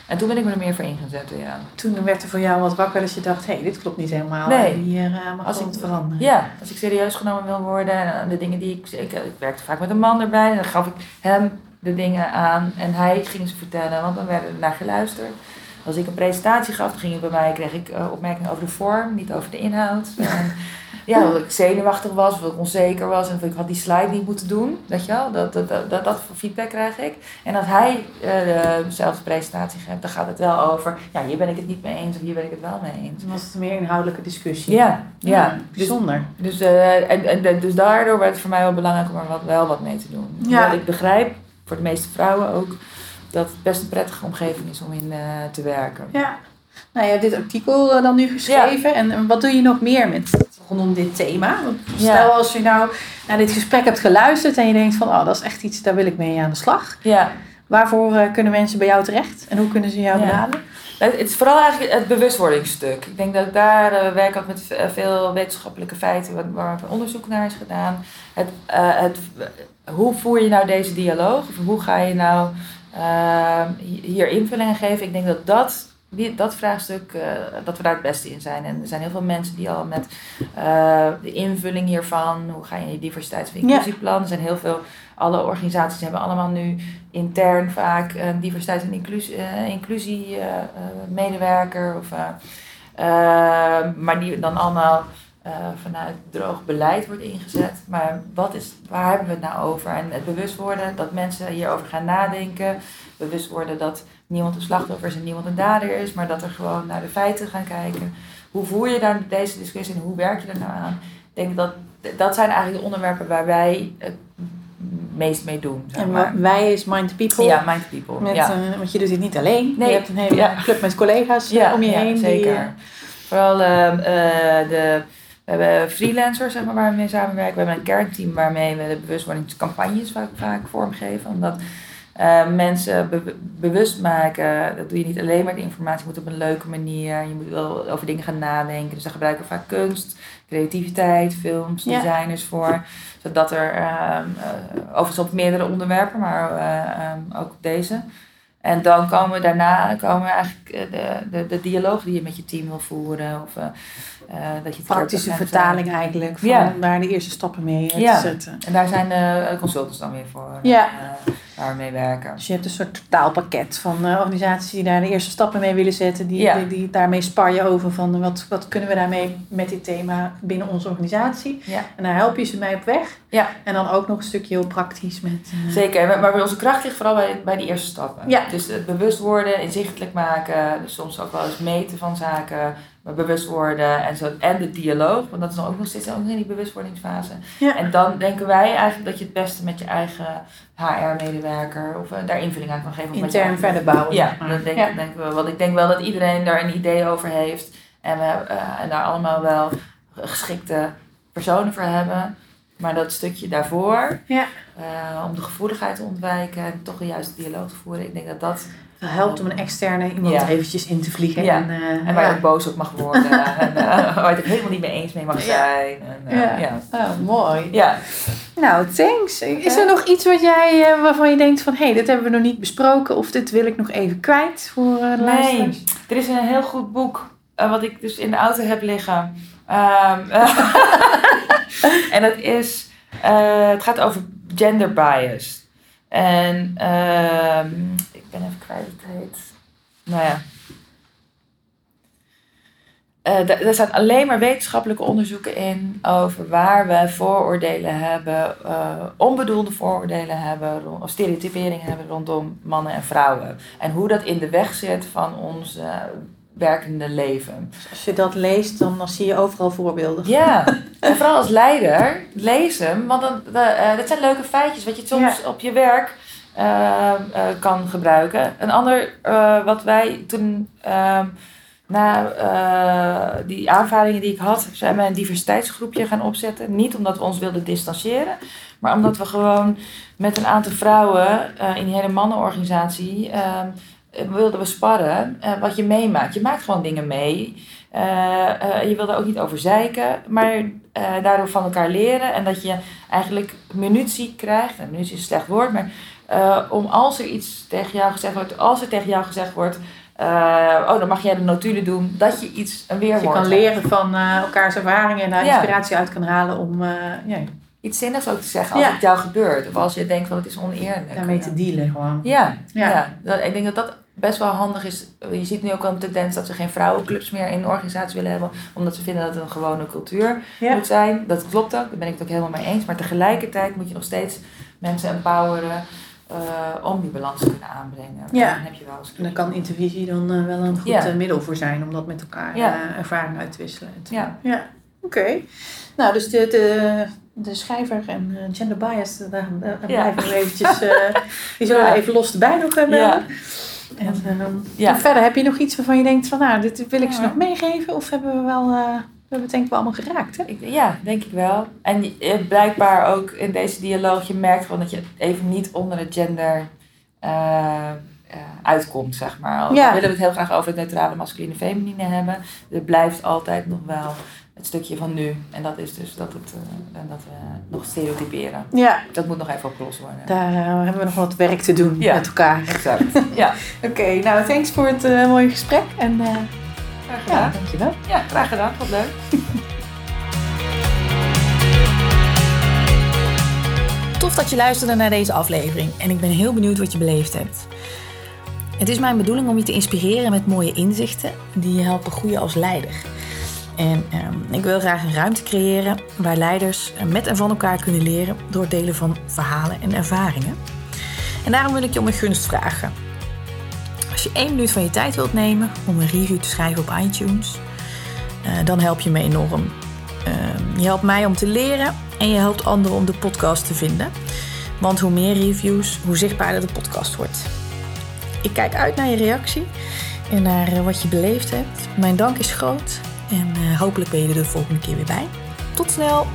en toen ben ik me er meer voor ingezet. Ja. Toen werd er voor jou wat wakker als je dacht, hé, hey, dit klopt niet helemaal. Nee. Hier mag als ik het veranderen. Ja, als ik serieus genomen wil worden en de dingen die ik, ik... Ik werkte vaak met een man erbij en dan gaf ik hem de dingen aan en hij ging ze vertellen, want dan werden er naar geluisterd. Als ik een presentatie gaf, ging het bij mij, kreeg ik uh, opmerkingen over de vorm, niet over de inhoud. En, ja, dat ik zenuwachtig was, of ik onzeker was en of ik had die slide niet moeten doen. Weet je wel, dat, dat, dat, dat, dat feedback krijg ik. En als hij uh, dezelfde presentatie geeft, dan gaat het wel over, ja, hier ben ik het niet mee eens of hier ben ik het wel mee eens. Dan was het een meer inhoudelijke discussie. Ja, ja. ja bijzonder. Dus, dus, uh, en, en, dus daardoor werd het voor mij wel belangrijk om er wat, wel wat mee te doen. Ja. Omdat ik begrijp, voor de meeste vrouwen ook, dat het best een prettige omgeving is om in uh, te werken. Ja. Nou, je hebt dit artikel uh, dan nu geschreven. Ja. En wat doe je nog meer met rondom dit thema? Want stel ja. als je nou naar dit gesprek hebt geluisterd en je denkt van, oh, dat is echt iets, daar wil ik mee aan de slag. Ja. Waarvoor uh, kunnen mensen bij jou terecht en hoe kunnen ze jou benaderen? Het is vooral eigenlijk het bewustwordingsstuk. Ik denk dat ik daar uh, werk ook met veel wetenschappelijke feiten waar, waar onderzoek naar is gedaan. Het, het, hoe voer je nou deze dialoog? Of hoe ga je nou uh, hier invulling aan geven. Ik denk dat dat, die, dat vraagstuk, uh, dat we daar het beste in zijn. En er zijn heel veel mensen die al met uh, de invulling hiervan, hoe ga je in je diversiteits- en inclusieplan, er zijn heel veel, alle organisaties hebben allemaal nu intern vaak een diversiteit- en inclusie, inclusie medewerker. Of, maar die dan allemaal uh, vanuit droog beleid wordt ingezet. Maar wat is, waar hebben we het nou over? En het bewust worden dat mensen hierover gaan nadenken. Bewust worden dat niemand een slachtoffer is en niemand een dader is. Maar dat er gewoon naar de feiten gaan kijken. Hoe voer je dan deze discussie en hoe werk je er nou aan? Ik denk dat dat zijn eigenlijk de onderwerpen waar wij het meest mee doen. Zeg maar. En wij is Mind People. Ja, Mind People. Met, ja. Uh, want je doet dit niet alleen. Nee. Je hebt een hele ja. club met collega's ja, om je heen. Zeker. Die, Vooral uh, de hebben freelancers zeg maar, waar we mee samenwerken. We hebben een kernteam waarmee we de bewustwordingscampagnes vaak, vaak vormgeven. Omdat uh, mensen be bewust maken, dat doe je niet alleen maar de informatie, moet op een leuke manier. Je moet wel over dingen gaan nadenken. Dus daar gebruiken we vaak kunst, creativiteit, films, ja. designers voor. Zodat er, uh, uh, overigens op meerdere onderwerpen, maar um, ook op deze. En dan komen we daarna komen eigenlijk de, de, de dialoog die je met je team wil voeren. Of, dat je Praktische vertaling eigenlijk, van daar de eerste stappen mee te zetten. En daar zijn de consultants dan weer voor, ja. uh, waar we mee werken. Dus je hebt een soort totaalpakket van uh, organisaties die daar de eerste stappen mee willen zetten. Die, ja. die, die, daarmee sparren over van wat, wat kunnen we daarmee met dit thema binnen onze organisatie. Ja. En daar help je ze mee op weg. Ja. En dan ook nog een stukje heel praktisch met... Zeker, maar onze kracht ligt vooral bij, bij die eerste stappen. Ja. Dus het bewust worden, inzichtelijk maken, dus soms ook wel eens meten van zaken maar bewust worden en, zo, en de dialoog, want dat is dan ook nog steeds ook in die bewustwordingsfase. Ja. En dan denken wij eigenlijk dat je het beste met je eigen HR-medewerker of uh, daar invulling aan kan geven. Intern verder bouwen. Ja, dat denk, ja. denken we. Want ik denk wel dat iedereen daar een idee over heeft en we uh, en daar allemaal wel geschikte personen voor hebben. Maar dat stukje daarvoor, ja. uh, om de gevoeligheid te ontwijken en toch een juiste dialoog te voeren, ik denk dat dat helpt om een externe iemand ja. eventjes in te vliegen. Ja. En, uh, en waar je ook boos op mag worden. en uh, waar je het helemaal niet mee eens mee mag zijn. En, uh, ja. Oh, mooi. Ja. Nou, thanks. Is er nog iets wat jij, waarvan je denkt van... hé, hey, dit hebben we nog niet besproken... of dit wil ik nog even kwijt voor de nee. luisteraars? Er is een heel goed boek... wat ik dus in de auto heb liggen. Um, en het, is, eh, het gaat over gender bias. En ehm, ik ben even kwijt het heet. Nou ja. Uh, er zijn alleen maar wetenschappelijke onderzoeken in over waar we vooroordelen hebben, uh, onbedoelde vooroordelen hebben, of stereotyperingen hebben rondom mannen en vrouwen. En hoe dat in de weg zit van uh, werkende leven. Dus als je dat leest, dan, dan zie je overal voorbeelden. Ja, en vooral als leider, lees hem, want dan, dat zijn leuke feitjes wat je soms ja. op je werk kan gebruiken. Een ander wat wij toen ehm, na uh, die aanvaringen die ik had, zijn we een diversiteitsgroepje gaan opzetten. Niet omdat we ons wilden distancieren, maar omdat we gewoon met een aantal vrouwen uh, in die hele mannenorganisatie uh, wilden we sparren wat je meemaakt. Je maakt gewoon dingen mee. je wil er ook niet over zeiken, maar daardoor van elkaar leren. En dat je eigenlijk munitie krijgt. En munitie is een slecht woord, maar om als er iets tegen jou gezegd wordt, als er tegen jou gezegd wordt uh, oh, dan mag jij de notulen doen dat je iets een weerwoord Je kan leren van uh, elkaars ervaringen en daar inspiratie uit kan halen om uh, ja. Iets zinnigs ook te zeggen als het jou gebeurt. Of als je denkt van het is oneerlijk. Daarmee te dealen gewoon. Ja, ja. Dat, ik denk dat dat best wel handig is. Je ziet nu ook al een tendens dat ze geen vrouwenclubs meer in de organisatie willen hebben. Omdat ze vinden dat het een gewone cultuur moet zijn. Dat klopt ook, daar ben ik het ook helemaal mee eens. Maar tegelijkertijd moet je nog steeds mensen empoweren uh, om die balans te kunnen aanbrengen. Ja. Dan heb je wel eens en dan kan intervisie dan uh, wel een goed ja. Eh, middel voor zijn om dat met elkaar ja. ervaring uit te wisselen. Ja. ja. Oké. Nou, dus de, de, de schrijver en gender bias, daar, daar blijven we eventjes, die zullen we even los erbij nog hebben. Ja. En ja. verder, heb je nog iets waarvan je denkt van nou, dit wil ik ze nog meegeven? Of hebben we wel we hebben het denk ik wel allemaal geraakt, hè? Ik, ja, denk ik wel. En blijkbaar ook in deze dialoog, je merkt gewoon dat je even niet onder het gender uh, uh, uitkomt, zeg maar. Ja. We willen het heel graag over het neutrale masculine feminine hebben. Er blijft altijd nog wel het stukje van nu. En dat is dus dat, het, uh, dat we nog stereotyperen. Ja. Dat moet nog even opgelost worden. Daar hebben we nog wat werk te doen met elkaar. Exact. ja. Oké, nou thanks voor het mooie gesprek. En Graag gedaan. Ja, dankjewel. Ja, graag gedaan. Wat leuk. Tof dat je luisterde naar deze aflevering en ik ben heel benieuwd wat je beleefd hebt. Het is mijn bedoeling om je te inspireren met mooie inzichten die je helpen groeien als leider. En ehm, ik wil graag een ruimte creëren waar leiders met en van elkaar kunnen leren door het delen van verhalen en ervaringen. En daarom wil ik je om een gunst vragen. Als je één minuut van je tijd wilt nemen om een review te schrijven op iTunes, uh, dan help je me enorm. Uh, je helpt mij om te leren en je helpt anderen om de podcast te vinden. Want hoe meer reviews, hoe zichtbaarder de podcast wordt. Ik kijk uit naar je reactie en naar uh, wat je beleefd hebt. Mijn dank is groot en hopelijk ben je er de volgende keer weer bij. Tot snel!